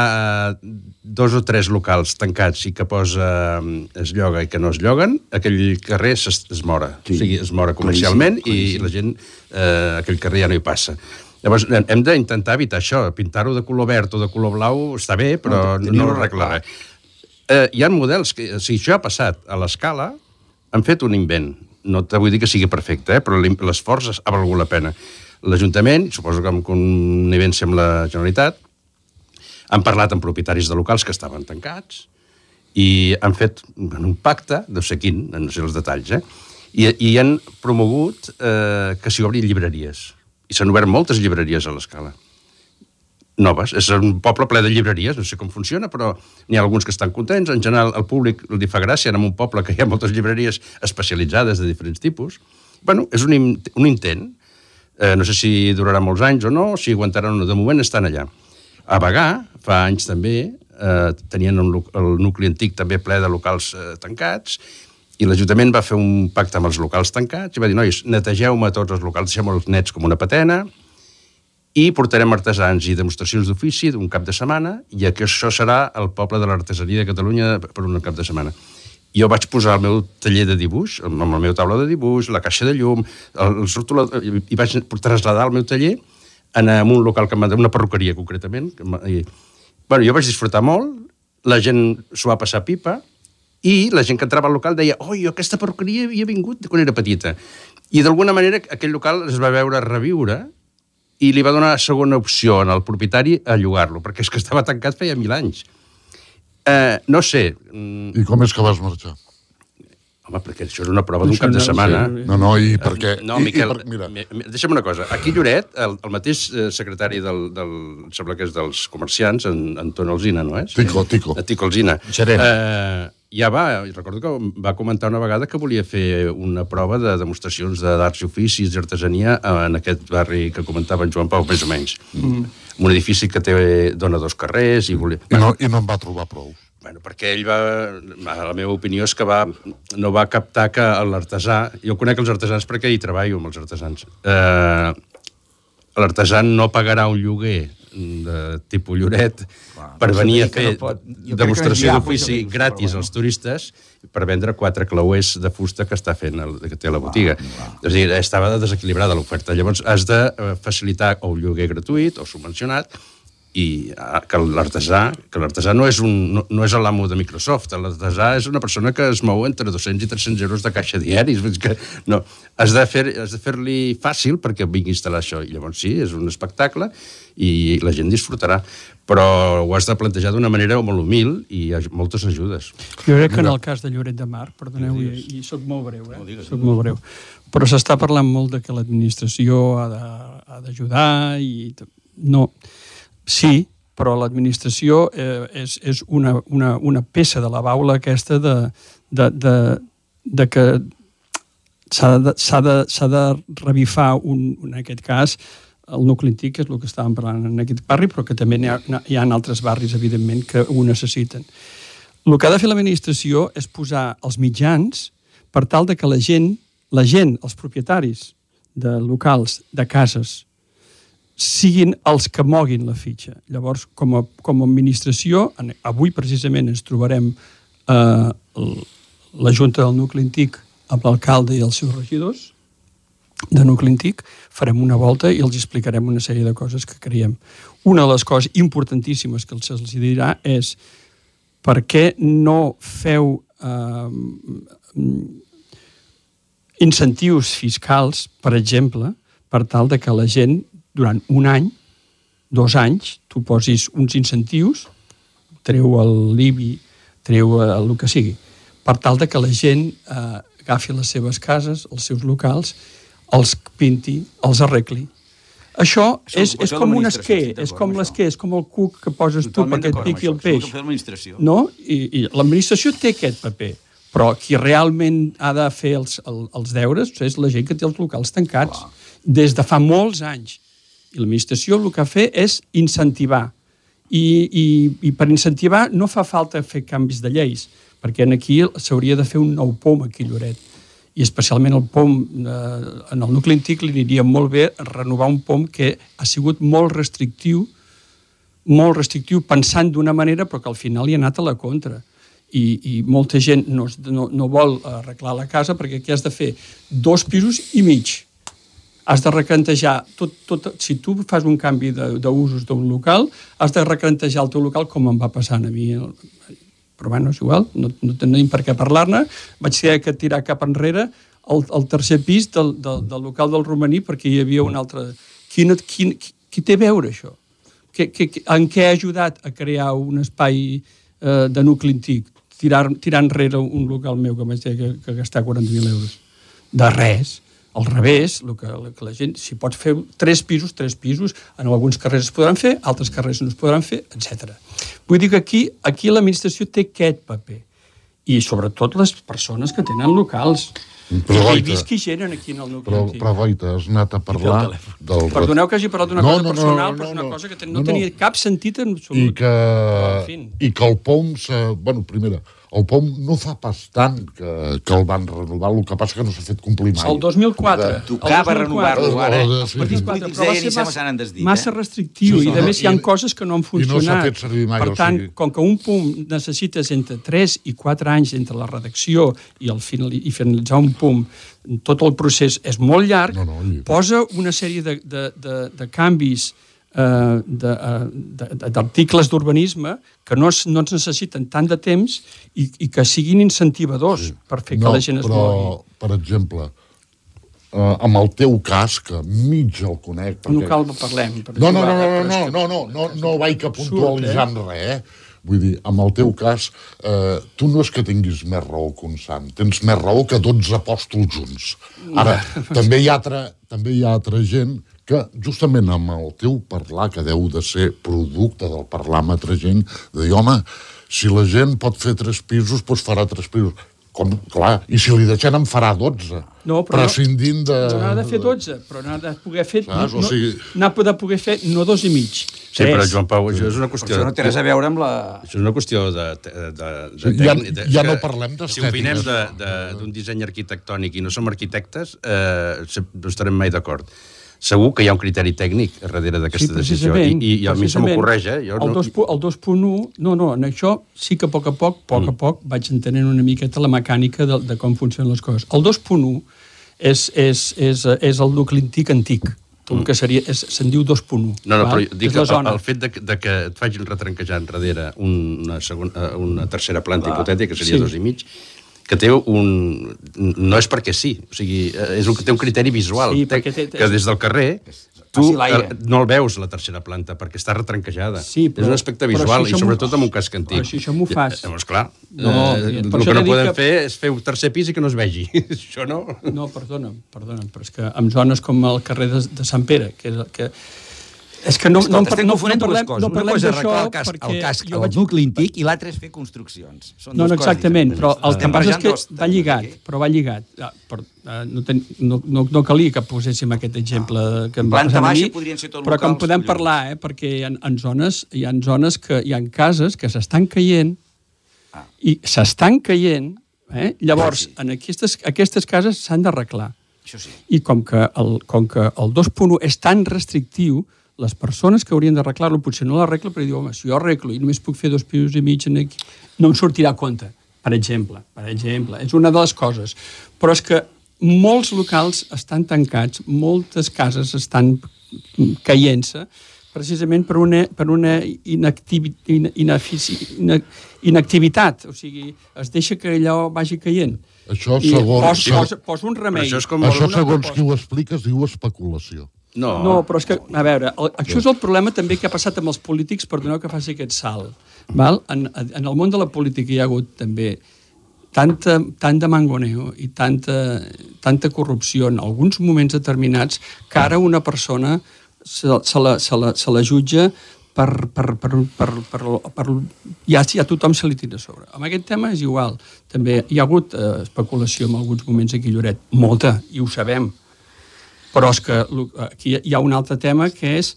eh, dos o tres locals tancats i que posa eh, es lloga i que no es lloguen, aquell carrer es, es mora. Sí, o sigui, es mora comercialment i la gent, eh, aquell carrer ja no hi passa. Llavors, hem- d'intentar evitar això. Pintar-ho de color verd o de color blau està bé, però no, no arregla res. Eh, hi ha models que, si això ha passat a l'escala, han fet un invent. No te vull dir que sigui perfecte, eh? però l'esforç ha valgut la pena. L'Ajuntament, suposo que amb connivència amb la Generalitat, han parlat amb propietaris de locals que estaven tancats i han fet un pacte, no sé quin, no sé els detalls, eh? i, i han promogut eh, que s'hi obrin llibreries. I s'han obert moltes llibreries a l'escala noves. És un poble ple de llibreries, no sé com funciona, però n'hi ha alguns que estan contents. En general, el públic li fa gràcia en un poble que hi ha moltes llibreries especialitzades de diferents tipus. bueno, és un, un intent. Eh, no sé si durarà molts anys o no, si aguantaran o no. De moment estan allà. A Bagà, fa anys també, eh, tenien un, el nucli antic també ple de locals eh, tancats, i l'Ajuntament va fer un pacte amb els locals tancats i va dir, nois, netegeu-me tots els locals, deixem-los nets com una patena, i portarem artesans i demostracions d'ofici d'un cap de setmana i això serà el poble de l'artesania de Catalunya per un cap de setmana. Jo vaig posar el meu taller de dibuix, amb la meva taula de dibuix, la caixa de llum, el, el rotulador, i vaig traslladar el meu taller en, un local que una perruqueria, concretament. Que i, bueno, jo vaig disfrutar molt, la gent s'ho va passar pipa, i la gent que entrava al local deia oi, aquesta perruqueria havia vingut quan era petita. I d'alguna manera aquell local es va veure reviure i li va donar segona opció al propietari a llogar-lo, perquè és que estava tancat feia mil anys. Eh, no sé, mm, I com és que vas marxar? Home, perquè això era una prova d'un cap de no- setmana. sí. No, no, i perquè... No, i, Miquel, i per, mira, mi- mi- deixa'm una cosa. Aquí Lloret, el, el mateix eh, secretari del, del... sembla que és dels comerciants, en Anton Alzina, no és? Tico, Tico. Eh, Tico Alzina. Gerent. Eh, ja va, recordo que va comentar una vegada que volia fer una prova de demostracions de d'arts i oficis i artesania en aquest barri que comentava en Joan Pau, més o menys. Mm. Un edifici que té, dona dos carrers i volia... I no, I no en va trobar prou. Bueno, perquè ell va... La meva opinió és que va, no va captar que l'artesà... Jo conec els artesans perquè hi treballo amb els artesans. Eh, L'artesà no pagarà un lloguer de tipus Lloret per no venir a fer no pot- demostració d'ofici gratis però als turistes per vendre quatre clauers de fusta que està fent el, que té la botiga. És a dir, estava desequilibrada l'oferta. Llavors has de eh, facilitar o un lloguer gratuït o subvencionat i ah, que l'artesà que l'artesà no és, un, no, no és l'amo de Microsoft, l'artesà és una persona que es mou entre 200 i 300 euros de caixa diaris, vull que no, has de fer- has de fer-li fàcil perquè vingui a instal·lar això, i llavors sí, és un espectacle i la gent disfrutarà, però ho has de plantejar d'una manera molt humil i hi ha moltes ajudes. Jo crec que en el cas de Lloret de Mar, perdoneu, i, i soc molt breu, eh? soc molt breu, però s'està parlant molt de que l'administració ha d'ajudar i... No, sí, però l'administració eh, és, és una, una, una peça de la baula aquesta de, de, de, de que s'ha de, s'ha de, s'ha de revifar, un, en aquest cas, el nucli antic, que és el que estàvem parlant en aquest barri, però que també n'hi ha, hi ha altres barris, evidentment, que ho necessiten. El que ha de fer l'administració és posar els mitjans per tal de que la gent, la gent, els propietaris de locals, de cases, siguin els que moguin la fitxa. Llavors, com a, com a administració, avui precisament ens trobarem eh, la Junta del Nucli Antic amb l'alcalde i els seus regidors de Nucli Antic, farem una volta i els explicarem una sèrie de coses que creiem. Una de les coses importantíssimes que els els dirà és per què no feu eh, incentius fiscals, per exemple, per tal de que la gent, durant un any, dos anys, tu posis uns incentius, treu el l'IBI, treu eh, el que sigui, per tal de que la gent eh, agafi les seves cases, els seus locals, els pinti, els arregli. Això, és, és fer com un esquer, és com l'esquer, és com el cuc que poses tu perquè et piqui el peix. fer. No? I, i l'administració té aquest paper, però qui realment ha de fer els, el, els deures és la gent que té els locals tancats des de fa molts anys. I l'administració el que ha fet és incentivar. I, i, I per incentivar no fa falta fer canvis de lleis, perquè en aquí s'hauria de fer un nou POM aquí Lloret. I especialment el POM, eh, en el nucli antic li aniria molt bé renovar un POM que ha sigut molt restrictiu molt restrictiu pensant d'una manera però que al final hi ha anat a la contra. I, i molta gent no, no, no vol arreglar la casa perquè aquí has de fer? Dos pisos i mig. Has de recantejar tot, tot, si tu fas un canvi d'usos d'un local has de recantejar el teu local com em va passar a mi però bueno, és igual, no, no tenim per què parlar-ne vaig haver que tirar cap enrere el, el tercer pis del, del, del local del romaní perquè hi havia un altre quin, quin, qui, qui té a veure això? que, que, que, en què ha ajudat a crear un espai eh, de nucli antic, tirar, tirar enrere un local meu que vaig que, que gastar 40.000 euros. De res. Al revés, el que, el que la gent, si pots fer tres pisos, tres pisos, en alguns carrers es podran fer, altres carrers no es podran fer, etc. Vull dir que aquí, aquí l'administració té aquest paper. I sobretot les persones que tenen locals. Però, I Goita, visqui gent en aquí en el nucli Però, però Goita, has anat a parlar del... Perdoneu que hagi parlat d'una No, cosa no, no, personal, no, però és una no. cosa que ten, No, no, no. tenia cap sentit en I absolut. que, en fi. I que el POM... se- Bueno, primera, el POM no fa pas tant que, que el van renovar, el que passa que no s'ha fet complir mai. El 2004. De- Tocava el 2004. renovar-lo ara. Eh, Els partits polítics Però va deien ser massa- n'han desdit. Massa eh? restrictiu Sí, i, a no, més, hi ha i- coses que no han i no s'ha funcionat. fet servir mai, per o tant, sigui- com que un punt necessites entre 3 i 4 anys entre la redacció i, el final, i finalitzar un punt, tot el procés és molt llarg, No, no, i- posa una sèrie de, de, de, de canvis eh, eh, d'articles d'urbanisme que no, es, no ens necessiten tant de temps i, i que siguin incentivadors sí. per fer que no, la gent es però, mogui. per exemple, eh, amb el teu cas, que mig el conec... No cal que parlem. Per No, no, no, no, no, no, no, no, no, no vaig a puntualitzar en res, eh? Vull dir, en el teu cas, eh, tu no és que tinguis més raó que un sant, tens més raó que 12 apòstols junts. Ara, també hi ha altra, també hi ha altra gent que justament amb el teu parlar, que deu de ser producte del parlar amb altra gent, de dir, home, si la gent pot fer tres pisos, doncs farà tres pisos. Com, clar, i si li deixen en farà 12. No, però prescindint de... No n'ha de fer 12, però n'ha de poder fer... Saps? O No, sigui- n'ha de poder fer no dos i mig. Sí, però, Joan Pau, això és una Però qüestió... això no té res a veure amb la... Això és una qüestió de... de, de, de Sí, ja- de- ja no parlem Si d'estètiques. opinem de- de- d'un disseny arquitectònic i no som arquitectes, eh, no estarem mai d'acord. Segur que hi ha un criteri tècnic darrere d'aquesta decisió. I, i, I a mi se m'ocorreix, eh? Jo el, no, dos, pu- el 2.1, no, no, en això sí que a poc a poc, a poc Mm. a poc, vaig entenent una miqueta la mecànica de, de com funcionen les coses. El 2.1 és, és, és, és el nucli antic antic, el que seria, se'n diu 2.1. Mm. No, no, val? però dic que el, el fet de, de que et facin retranquejar enrere una, segona, una tercera planta hipotètica, que seria Sí. dos i mig, que té un... No és perquè sí, o sigui, és un, té un criteri visual, Sí, té, té- que des del carrer tu eh, no el veus, la tercera planta, perquè està retranquejada. Sí, però- és un aspecte visual, si i sobretot amb un casc antic. però si això m'ho fas. Eh, Llavors, clar, No, eh, el que no podem que- fer és fer un tercer pis i que no es vegi. <laughs> això no... No, perdona, perdona, però és que en zones com el carrer de, de Sant Pere, que és el que... És que no, Escolta, no, estem no, confonent no dues parlem, coses. no Una cosa és arreglar el casc, el, casc el vaig... nucli antic i l'altre és fer construccions. Són No, dues no, exactament, però el que passa és que dos va lligat, aquí. però va lligat. Ah, per, uh, no, ten, no, no, no calia que poséssim aquest exemple que em va passar a mi, però locals, podem collons. parlar, eh, perquè hi ha, en zones, hi ha zones que hi ha cases que s'estan caient Ah. i s'estan caient, eh? llavors, Sí. en aquestes, aquestes cases s'han d'arreglar. Sí. I com que el, com que el 2.1 és tan restrictiu, les persones que haurien d'arreglar-lo potser no l'arregla, però diu, home, si jo arreglo i només puc fer dos pisos i mig en aquí, no em sortirà a compte, per exemple. Per exemple, és una de les coses. Però és que molts locals estan tancats, moltes cases estan caient-se, precisament per una, per una inactivi, in, inefici, ina, inactivitat. O sigui, es deixa que allò vagi caient. Això I segons- Pos, pos, pos un remei. Però això és com Això, segons proposta. qui ho explica, es diu especulació. No, No, però és que, a veure, el, això és el problema també que ha passat amb els polítics, perdoneu que faci aquest salt. Val? En, en el món de la política hi ha hagut també tanta, tant de mangoneo i tanta, tanta corrupció en alguns moments determinats que ara una persona se, se, la, se, la, se la jutja per, per, per, per, per, per, ja, ja tothom se li tira sobre. Amb aquest tema és igual. També hi ha hagut eh, especulació en alguns moments aquí a Lloret. Molta, i ho sabem. Però és que aquí hi ha un altre tema que és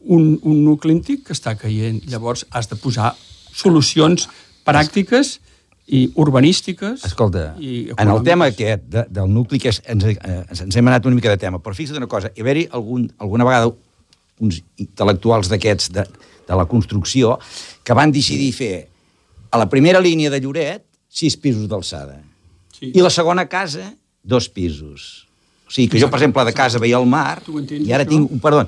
un, un nucli antic que està caient. Llavors has de posar solucions pràctiques i urbanístiques. Escolta, i en el tema aquest de, del nucli, que és, ens, eh, ens hem anat una mica de tema, però fixa't una cosa, hi haver-hi algun, alguna vegada uns intel·lectuals d'aquests de, de la construcció que van decidir fer a la primera línia de Lloret sis pisos d'alçada Sí. i la segona casa dos pisos. O sigui, que jo, per exemple, de casa veia el mar entens, i ara això? tinc un... Perdó,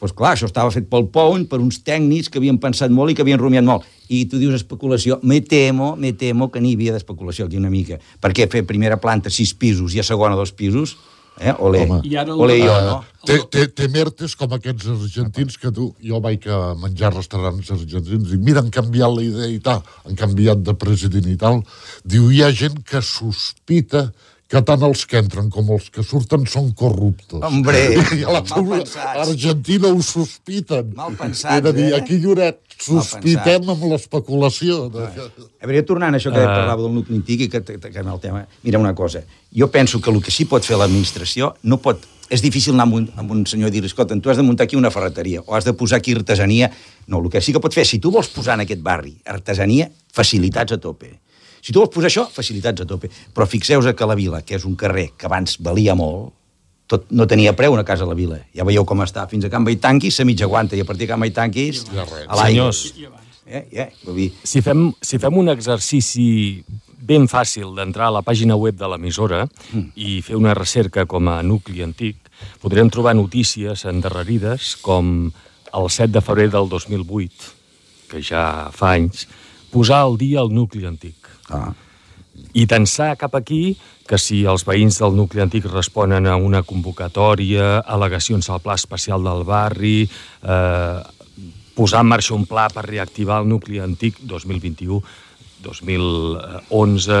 doncs clar, això estava fet pel Pound, per uns tècnics que havien pensat molt i que havien rumiat molt. I tu dius especulació. Me temo, me temo que n'hi havia d'especulació aquí una mica. Perquè fer primera planta sis pisos i a segona dos pisos, eh? Ole, Home. I ara el- ole jo, Eh, no? Té, té, té mertes com aquests argentins que tu... Jo vaig a menjar a restaurants argentins i mira, han canviat la idea i tal, han canviat de president i tal. Diu, hi ha gent que sospita que tant els que entren com els que surten són corruptos. Hombre, <laughs> I a la mal pensats. Argentina ho sospiten. Mal pensats, És a dir, eh? aquí Lloret sospitem amb l'especulació. De... A veure, tornant a això que uh... parlava del nucli antic i que, que, que en el tema... Mira una cosa, jo penso que el que sí pot fer l'administració no pot... És difícil anar amb un, amb un senyor i dir escolta, tu has de muntar aquí una ferreteria o has de posar aquí artesania. No, el que sí que pot fer, si tu vols posar en aquest barri artesania, facilitats a tope. Si tu vols posar això, facilitats a tope. Però fixeu-vos que la vila, que és un carrer que abans valia molt, tot, no tenia preu una casa a la vila. Ja veieu com està. Fins a Can Baitanquis se mitja aguanta i a partir de Can Baitanquis Ja a l'aigua. Senyors, Eh, eh, vull dir, si fem, si fem un exercici ben fàcil d'entrar a la pàgina web de l'emissora mm. i fer una recerca com a nucli antic, podrem trobar notícies endarrerides com el 7 de febrer del 2008, que ja fa anys, posar al dia el nucli antic. Ah, I tensar cap aquí que si els veïns del nucli antic responen a una convocatòria, al·legacions al pla especial del barri, eh, posar en marxa un pla per reactivar el nucli antic 2021, 2011,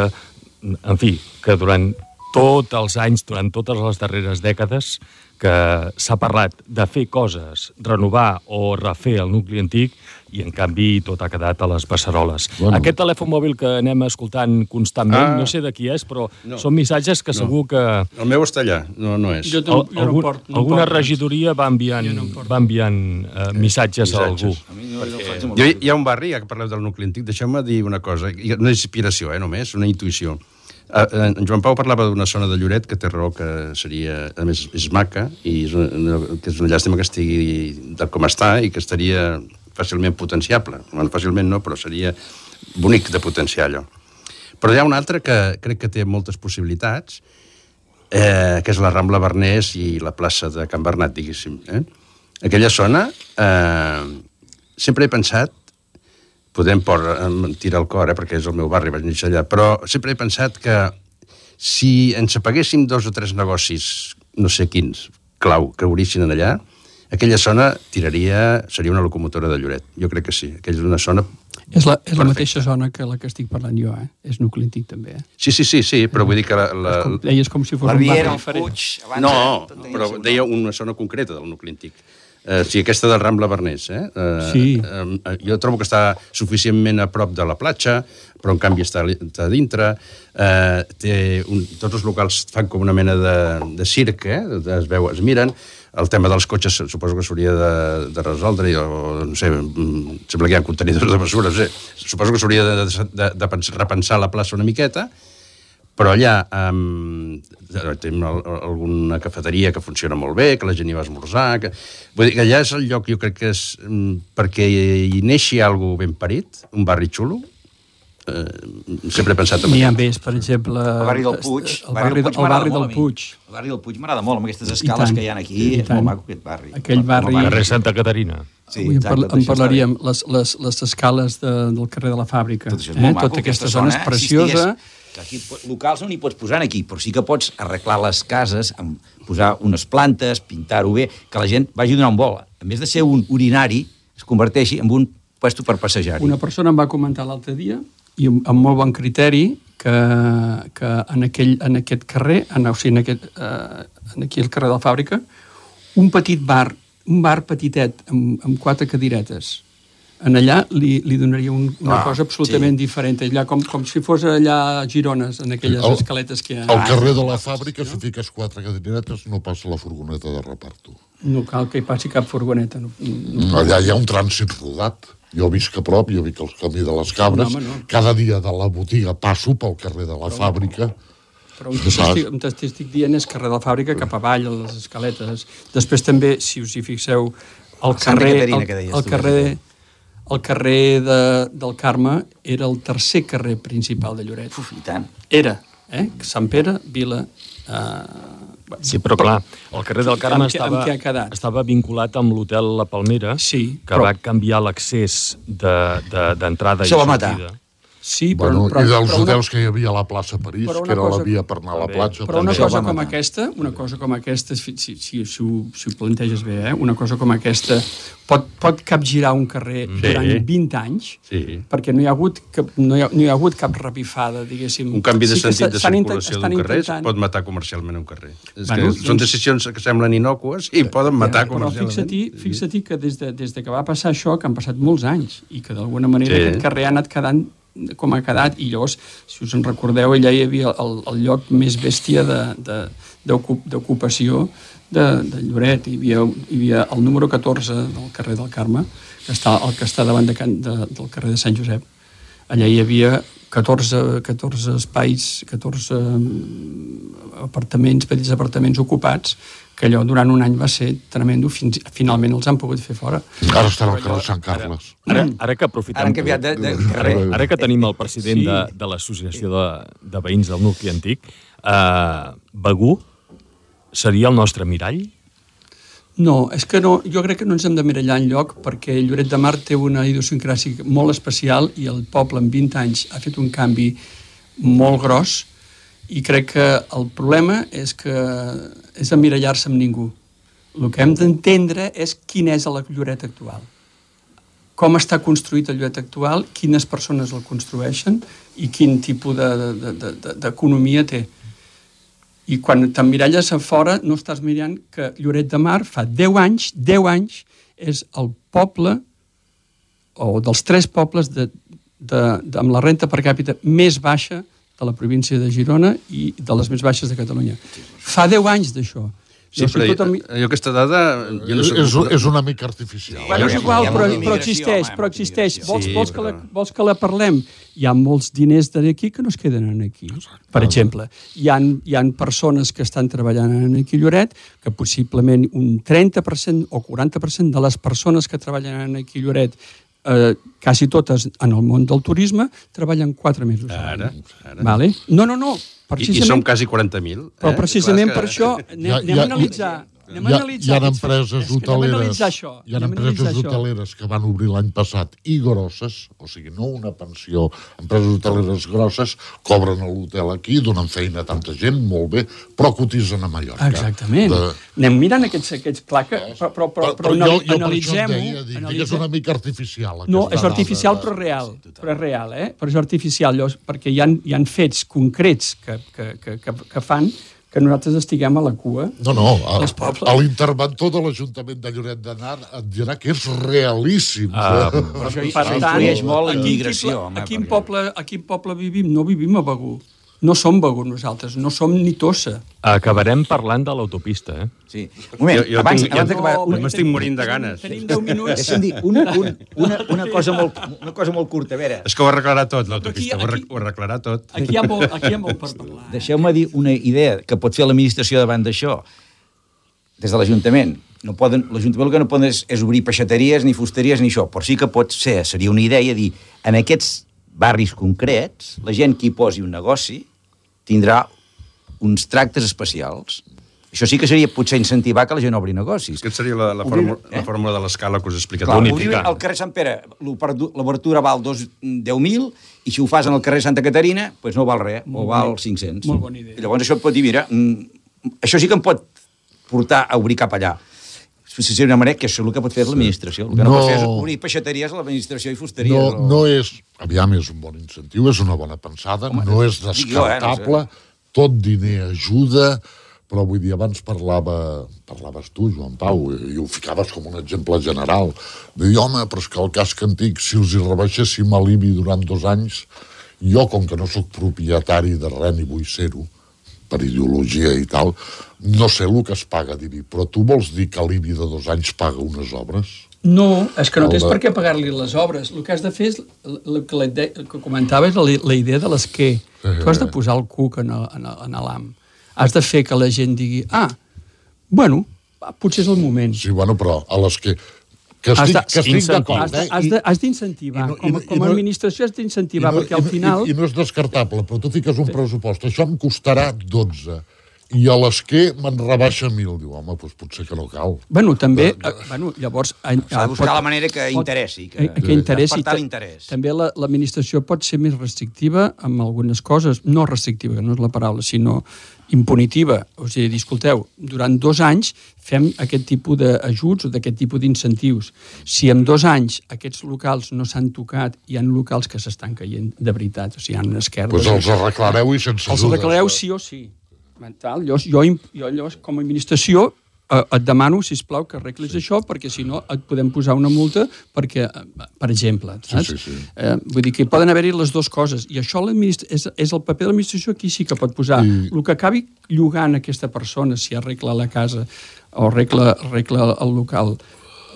en fi, que durant tots els anys, durant totes les darreres dècades, que s'ha parlat de fer coses, renovar o refer el nucli antic i, en canvi, tot ha quedat a les passaroles. Bueno. Aquest telèfon mòbil que anem escoltant constantment, Ah. no sé de qui és, però No. no. són missatges que No. segur que El meu està allà, no, no és. Jo no, jo no algun, porto, no alguna porto. regidoria va enviant, no va enviant eh, missatges, a algú. Missatges. A mi no, no amb Jo, hi ha un barri, ja que parleu del nucli antic, deixeu-me dir una cosa, una inspiració, eh, només, una intuïció. Eh, En Joan Pau parlava d'una zona de Lloret que té raó que seria, a més, és maca i és una, que és una llàstima que estigui de com està i que estaria fàcilment potenciable. Bueno, fàcilment no, però seria bonic de potenciar allò. Però hi ha un altre que crec que té moltes possibilitats, eh, que és la Rambla Bernès i la plaça de Can Bernat, diguéssim. Eh? Aquella zona, eh, sempre he pensat, podem por, em tira el cor, eh, perquè és el meu barri, vaig néixer allà, però sempre he pensat que si ens apaguéssim dos o tres negocis, no sé quins, clau, que obrissin en allà, aquella zona tiraria, seria una locomotora de Lloret. Jo crec que sí. Aquella és una zona... És la, és la mateixa zona que la que estic parlant jo, eh? És nucli antic, també, eh? Sí, sí, sí, sí, però vull dir que la... la... Com, deies com si fos La un Riera, barri el diferent. Puig... Abans, No, tenia però deia una zona concreta del nucli antic. Eh, sí, aquesta del Rambla Bernès. Eh? Eh, Sí. Eh, jo trobo que està suficientment a prop de la platja, però en canvi està, està a dintre. Eh, té un, tots els locals fan com una mena de, de circ, eh? es veu, es miren. El tema dels cotxes suposo que s'hauria de, de resoldre, o no sé, mm, sembla que hi ha contenidors de mesures, eh? suposo que s'hauria de, de, de, de pens- repensar la plaça una miqueta, però allà um, al- alguna cafeteria que funciona molt bé, que la gent hi va esmorzar... Que... Vull dir que allà és el lloc, jo crec que és um, perquè hi neixi algo ben parit, un barri xulo, eh, sempre he pensat en N'hi ha més, per exemple... El barri del Puig. El barri, el barri del Puig. El barri del Puig m'agrada molt, amb aquestes escales que hi ha aquí. i És tant. molt maco, aquest barri. Aquell Com a barri- Carrer Santa Caterina. Sí, Avui en, exacte, parla, en parlaríem, les, les, les escales de, del carrer de la fàbrica. Tot això és molt maco, Tota aquesta zona és eh? preciosa. Si aquí locals no n'hi pots posar aquí, però sí que pots arreglar les cases, amb posar unes plantes, pintar-ho bé, que la gent vagi donar un vol. A més de ser un urinari, es converteixi en un puesto per passejar-hi. Una persona em va comentar l'altre dia, i amb, molt bon criteri, que, que en, aquell, en aquest carrer, en, o sigui, en, aquest, eh, en aquí al carrer de la fàbrica, un petit bar, un bar petitet, amb, amb quatre cadiretes, en allà li, li donaria un, una Ah, cosa absolutament sí. diferent. Allà, com, com si fos allà a Girones, en aquelles El- escaletes que hi ha. Al carrer de la fàbrica, si fiques quatre cadiretes, no passa la furgoneta de reparto. No cal que hi passi cap furgoneta. No, no. Allà hi ha un trànsit rodat. Jo visc a prop, jo visc al camí de les cabres. No, home, no. Cada dia de la botiga passo pel carrer de la fàbrica. Però on t'estic, on t'estic dient és carrer de la fàbrica cap avall, a les escaletes. Després també, si us hi fixeu, el carrer, Caterina, el, el carrer, el carrer de, del Carme era el tercer carrer principal de Lloret. Uf, i tant. Era, eh? Sant Pere, Vila... Eh, Sí, però clar, el carrer del Carme Amb què- amb estava, què ha quedat? estava vinculat amb l'hotel La Palmera, Sí, que però- va canviar l'accés d'entrada de, d'entrada i Això va matar. Sí, però, Bueno, però, I dels però una- hotels que hi havia a la plaça París, però una que era cosa- la via per anar a la platja. Però una cosa com aquesta, una cosa com aquesta, si, si, si, si, ho, si ho planteges bé, eh? una cosa com aquesta pot, pot capgirar un carrer Sí. durant 20 anys, Sí. perquè no hi ha hagut cap, no hi ha, no hi ha hagut cap repifada, diguéssim. Un canvi de Sí sentit de circulació d'un carrer intentant- pot matar comercialment un carrer. És Bueno, que són doncs- decisions que semblen innocues i poden matar Però comercialment. fixa-t'hi fixa que des de, des de que va passar això, que han passat molts anys, i que d'alguna manera sí. aquest carrer ha anat quedant com ha quedat, i llavors, si us en recordeu, allà hi havia el, el lloc més bèstia de- de- d'ocupació de, de Lloret. Hi havia, hi havia el número 14 del carrer del Carme, que està, el que està davant de, Can- de, del carrer de Sant Josep. Allà hi havia 14, 14 espais, 14 mm, apartaments, petits apartaments ocupats, que allò durant un any va ser tremendo, fins, finalment els han pogut fer fora. Ara estan al carrer Sant Carles. Ara, ara que aprofitem... Ara han canviat de, de carrer. Ara, ara que tenim el president Sí. sí. de, de l'Associació de, de Veïns del Nucli Antic, eh, Begú seria el nostre mirall? No, és que no, jo crec que no ens hem de mirallar en lloc perquè Lloret de Mar té una idiosincràsia molt especial i el poble en 20 anys ha fet un canvi molt gros i crec que el problema és que és emmirallar-se amb ningú. El que hem d'entendre és quin és el Lloret actual. com està construït el lloret actual, quines persones el construeixen i quin tipus d'economia de, de, de, té. I quan t'emmiralles a fora no estàs mirant que Lloret de Mar fa 10 anys, 10 anys, és el poble o dels tres pobles de, de, de, amb la renta per càpita més baixa de la província de Girona i de les més baixes de Catalunya. Fa 10 anys d'això. Sí, però jo, jo aquesta dada... Jo no és, és una mica artificial. Bueno, és igual, però, però existeix, però existeix. Vols, sí, vols, que la, vols que la parlem? Hi ha molts diners d'aquí que no es queden aquí. Per exemple, hi ha, hi ha persones que estan treballant en aquí Lloret que possiblement un 30% o 40% de les persones que treballen en aquí Lloret eh, quasi totes en el món del turisme treballen 4 mesos. Ara, ara. Vale? No, no, no. I, I som quasi 40.000. Però eh? precisament Clar, per això anem, ja, anem a analitzar... Anem a analitzar hi ha, hi ha empreses hoteleres, això, hi ha empreses hoteleres que van obrir l'any passat i grosses, o sigui, no una pensió, empreses hoteleres grosses, cobren a l'hotel aquí, donen feina a tanta gent, molt bé, però cotitzen a Mallorca. Exactament. De... Anem mirant aquests, aquests clar que, però, però, però, però, però jo, jo analitzem-ho. Dic, analitzem... és una mica artificial. No, és artificial dada. però real, però és real, eh? Però és artificial, llavors, perquè hi ha, hi ha fets concrets que, que, que, que, que fan que nosaltres estiguem a la cua. No, no, a, l'interventor de l'Ajuntament de Lloret de Nar et dirà que és realíssim. Uh, eh? Però això, per tant, molt en migració. A quin, poble, a quin poble vivim? No vivim a Begú no som Begur nosaltres, no som ni Tossa. Acabarem parlant de l'autopista, eh? Sí. Un moment, jo, jo abans, tinc, abans d'acabar... No, m'estic morint de ganes. Tenim 10 minuts. Deixa'm dir, una, una, una, una, cosa molt, una cosa molt curta, a veure... És que ho arreglarà tot, l'autopista, ho arreglarà tot. Aquí hi ha molt, aquí hi ha molt per parlar. Eh? Deixeu-me dir una idea que pot fer l'administració davant d'això. Des de l'Ajuntament. No poden, L'Ajuntament el que no poden és, és obrir peixateries, ni fusteries, ni això. Però sí que pot ser, seria una idea dir, en aquests barris concrets, la gent que hi posi un negoci tindrà uns tractes especials. Això sí que seria potser incentivar que la gent obri negocis. Aquesta seria la, la, obrir, fórmula, eh? la fórmula de l'escala que us he explicat. Clar, obrir al carrer Sant Pere, l'obertura val 10.000 i si ho fas en el carrer Santa Caterina, doncs pues no val res, molt o val 500. Molt bona idea. I llavors això et pot dir, mira, mm, això sí que em pot portar a obrir cap allà si una manera, que això és el que pot fer l'administració. El que no, no pot fer és obrir peixateries a l'administració i fusteries. No, o... no és, aviam, és un bon incentiu, és una bona pensada, Home, no és descartable, jo, eh, no sé. tot diner ajuda, però vull dir, abans parlava, parlaves tu, Joan Pau, i ho ficaves com un exemple general, de dir, home, però és que el casc antic, si els hi rebaixéssim a l'IBI durant dos anys, jo, com que no sóc propietari de res ni vull ser-ho, per ideologia i tal, no sé el que es paga d'IBI, però tu vols dir que l'IBI de dos anys paga unes obres? No, és que no tens de... per què pagar-li les obres. El que has de fer és, el que, la idea, el que comentava és la, la idea de les que. Sí, tu has de posar el cuc en l'AM. Has de fer que la gent digui, ah, bueno, potser és el moment. Sí, bueno, però a les que que estic, que estic d'acord. Eh? Has d'incentivar. Com, no, com a administració has d'incentivar, no, perquè al final... I, I no és descartable, però tu fiques un pressupost. Això em costarà 12 i a les que me'n rebaixa mil. Diu, home, doncs potser que no cal. Bueno, també, de, de... Eh, bueno, llavors... S'ha de buscar pot, la manera que interessi. Que, que, que interessi. l'interès. També l'administració pot ser més restrictiva amb algunes coses. No restrictiva, no és la paraula, sinó impunitiva. O sigui, escolteu, durant dos anys fem aquest tipus d'ajuts o d'aquest tipus d'incentius. Si en dos anys aquests locals no s'han tocat, hi ha locals que s'estan caient de veritat, o sigui, hi ha esquerdes... Doncs pues els arreglareu i sense Els arreglareu sí o sí. Tal, jo, jo, jo llavors, com a administració, eh, et demano, si plau que arreglis sí. això, perquè si no et podem posar una multa perquè, eh, per exemple, saps? Sí, sí, sí. Eh, vull dir que poden haver-hi les dues coses, i això és, és el paper de l'administració aquí sí que pot posar. I... El que acabi llogant aquesta persona, si arregla la casa o arregla, arregla el local,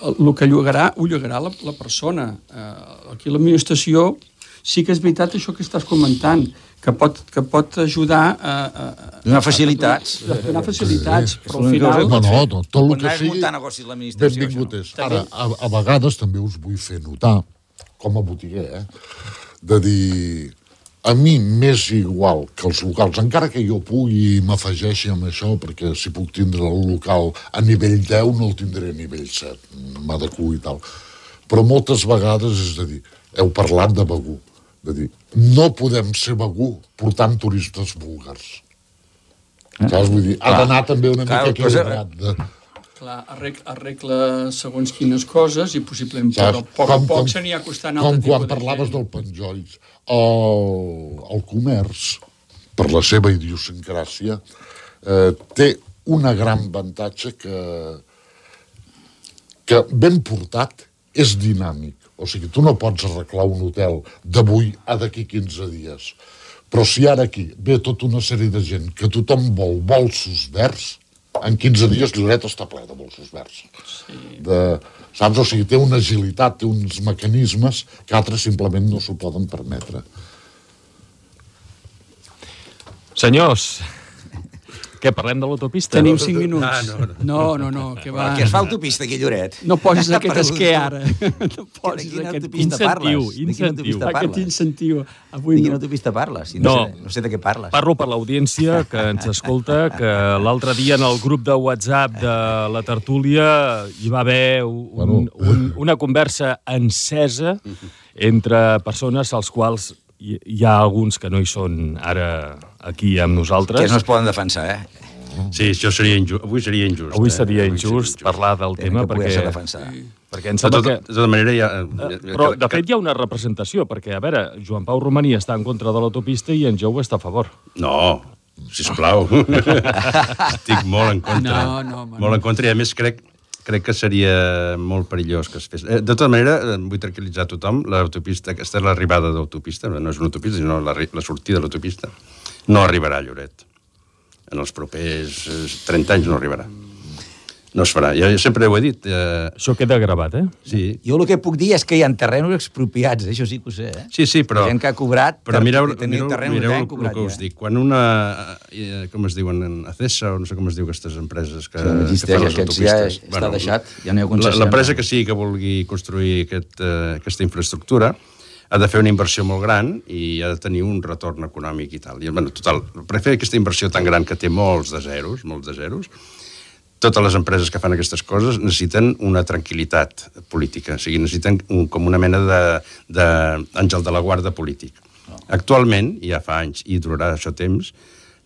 el que llogarà, ho llogarà la, la persona. Eh, aquí l'administració sí que és veritat això que estàs comentant, que pot, que pot ajudar a... a, a donar facilitats. A, a donar facilitats, sí. però al final... No, no, no tot el que sigui... negocis l'administració. Benvingut és. Ara, a, a vegades també us vull fer notar, com a botiguer, eh, de dir a mi m'és igual que els locals, encara que jo pugui i m'afegeixi amb això, perquè si puc tindre el local a nivell 10 no el tindré a nivell 7, m'adequo i tal. Però moltes vegades, és a dir, heu parlat de Begú, de dir, no podem ser Begú portant turistes búlgars. Eh? Saps? Vull dir, ha d'anar també una mica equilibrat. De... Clar, arregla, arregla segons quines coses i possiblement Saps? a poc a poc se n'hi ha costant com quan de parlaves gent. del penjolls. El, el comerç, per la seva idiosincràsia, eh, té una gran avantatge que, que ben portat és dinàmic. O sigui, tu no pots arreglar un hotel d'avui a d'aquí 15 dies. Però si ara aquí ve tota una sèrie de gent que tothom vol bolsos verds, en 15 dies Lloret està ple de bolsos verds. Sí. De, saps? O sigui, té una agilitat, té uns mecanismes que altres simplement no s'ho poden permetre. Senyors, què, parlem de l'autopista? Tenim 5 minuts. Ah, no, no, no, no, que va... Que es fa autopista aquí, Lloret. No <laughs> <laughs> posis aquest esquer ara. No posis quina aquest autopista incentiu, parles? De quina incentiu. Aquest parles? incentiu. De Avui quina no. autopista parles? Si No. no. Sé, no sé de què parles. Parlo per l'audiència que ens escolta, que l'altre dia en el grup de WhatsApp de la tertúlia hi va haver un, Bueno. un, una conversa encesa entre persones als quals hi, hi ha alguns que no hi són ara aquí amb Que nosaltres. no es poden defensar, eh? Sí, això seria injust. Avui seria injust. Avui eh? seria Avui injust parlar del Tenen tema que perquè, defensar. perquè em De sembla tota, que... de tota manera, ja... Eh, Però, de fet, hi ha una representació, perquè, a veure, Joan Pau Romaní està en contra de l'autopista i en Jou està a favor. No, sisplau. <laughs> Estic molt en contra. No, no, home, molt en contra i, a més, crec, crec que seria molt perillós que es fes. Eh, de tota manera, eh, vull tranquil·litzar tothom, l'autopista, aquesta és l'arribada d'autopista, no és una autopista, sinó la, la sortida de l'autopista, no arribarà a Lloret. En els propers eh, 30 anys no arribarà. No es farà. Jo, jo sempre ho he dit. Eh, Això queda gravat, eh? sí, Jo el que puc dir és que hi ha terrenys expropiats, això sí que ho sé, eh? Sí, sí, però... Gent que ha cobrat... Però mireu, mireu, terrenys mireu que el, cobrat que ja, us eh? dic. Quan una... Eh, com es diuen? En Acesa, o no sé com es diu aquestes empreses que, Que no existeix, que fan les aquests ja autopistes. està deixat, ja no hi ha la- concessió. L'empresa que sigui que vulgui construir aquest, eh, aquesta infraestructura ha de fer una inversió molt gran i ha de tenir un retorn econòmic i tal. I, bueno, total, per fer aquesta inversió tan gran que té molts de zeros, molts de zeros, totes les empreses que fan aquestes coses necessiten una tranquil·litat política, o sigui, necessiten un, com una mena d'àngel de, àngel de la guarda polític. Actualment, ja fa anys, i durarà això temps,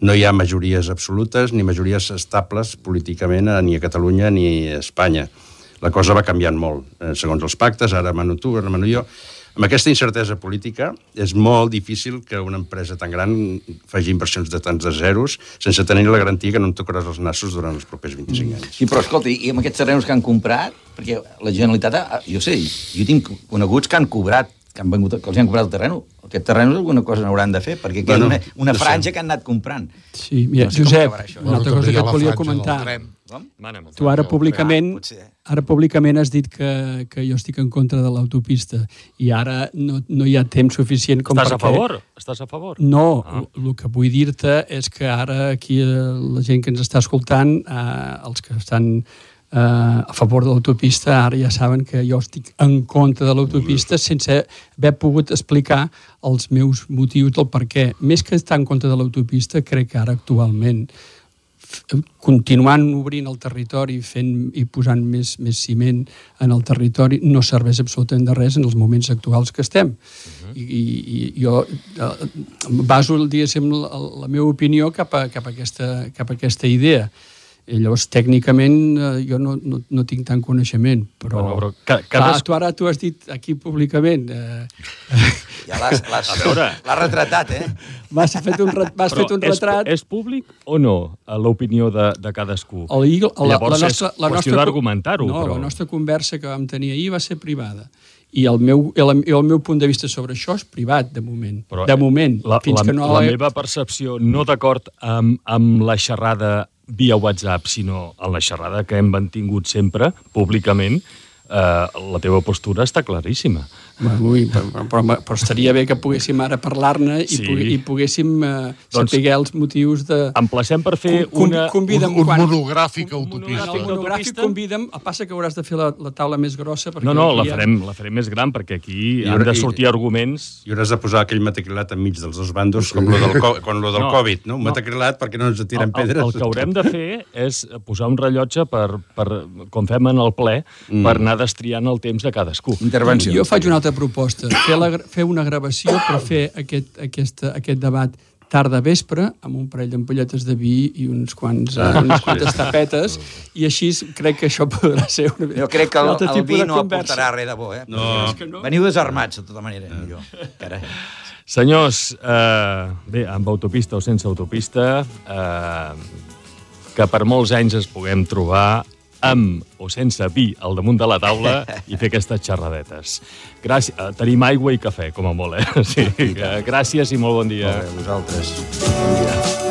no hi ha majories absolutes ni majories estables políticament a- ni a Catalunya ni a Espanya. La cosa va canviant molt, eh, segons els pactes, ara mano tu, ara mano jo. Amb aquesta incertesa política és molt difícil que una empresa tan gran faci inversions de tants de zeros sense tenir la garantia que no en tocaràs els nassos durant els propers 25 anys. Sí, però escolta, i amb aquests terrenys que han comprat, perquè la Generalitat, ha- jo sé, jo tinc coneguts que han cobrat, que, han vengut, que els han comprat el terreny. Aquest terreny alguna cosa n'hauran de fer, perquè Bueno, ha una, una sé. franja que han anat comprant. Sí, mira, No sé Josep, això. una altra cosa que et volia del comentar. tren. Com? Tu ara Ah, públicament, ser. ara públicament has dit que, que jo estic en contra de l'autopista i ara no, no hi ha temps suficient com Estàs a perquè... favor? Estàs a favor? No, Ah. el que vull dir-te és que ara aquí eh, la gent que ens està escoltant, eh, els que estan eh, a favor de l'autopista, ara ja saben que jo estic en contra de l'autopista sense haver pogut explicar els meus motius del per què. Més que estar en contra de l'autopista, crec que ara actualment continuant obrint el territori fent i posant més, més ciment en el territori no serveix absolutament de res en els moments actuals que estem. I, i, i jo eh, baso, diguéssim, la, la meva opinió cap a, cap a, aquesta, cap a aquesta idea. I llavors, tècnicament, eh, jo no, no, no tinc tant coneixement, però... Bueno, però ca- Clar, cadascú- tu ara tu has dit aquí públicament... Eh, Ja l'has retratat, eh? m'has fet un, re- m'has fet un retrat... És, és públic o no eh, l'opinió de, de cadascú? El, Eagle- la, Llavors la nostra, és la qüestió nostra, d'argumentar-ho, No, però... la nostra conversa que vam tenir ahir va ser privada. I el meu, el, el meu punt de vista sobre això és privat, de moment. Però, de moment, la, fins la, que no... La meva percepció, no d'acord amb, amb la xerrada via WhatsApp, sinó en la xerrada que hem mantingut sempre, públicament, eh, la teva postura està claríssima. Bueno, ui, però, però, estaria bé que poguéssim ara parlar-ne i, Sí. i poguéssim eh, Doncs- saber els motius de... Emplacem per fer Com- com- una... convida'm Un, un quan- monogràfic un autopista. El monogràfic. convida'm, el passa que hauràs de fer la, la taula més grossa perquè No, no, la hi ha- farem, la farem més gran, perquè aquí I han de i- sortir arguments... I hauràs de posar aquell matriculat enmig dels dos bandos, com lo del, co <laughs> com lo del No, Covid, no? Un no. matriculat perquè no ens tiren el, el, pedres. el que haurem de fer és posar un rellotge per, per com fem en el ple, mm. per anar destriant el temps de cadascú. Intervenció. Jo faig una altra proposta, fer, la, fer una gravació per fer aquest, aquest, aquest debat tarda vespre amb un parell d'ampolletes de vi i uns quants, ah, unes quantes tapetes i així crec que això podrà ser una... Jo crec que el, el vi no conversa. aportarà res de bo, eh? No. És que no. Veniu desarmats, de tota manera, millor. Carai. Senyors, eh, bé, amb autopista o sense autopista, eh, que per molts anys es puguem trobar amb o sense vi al damunt de la taula <laughs> i fer aquestes xerradetes. Gràcies, eh, tenim aigua i cafè, com a molt, eh? <laughs> Sí, eh, gràcies i molt bon dia. Molt bé, vosaltres. Bon dia.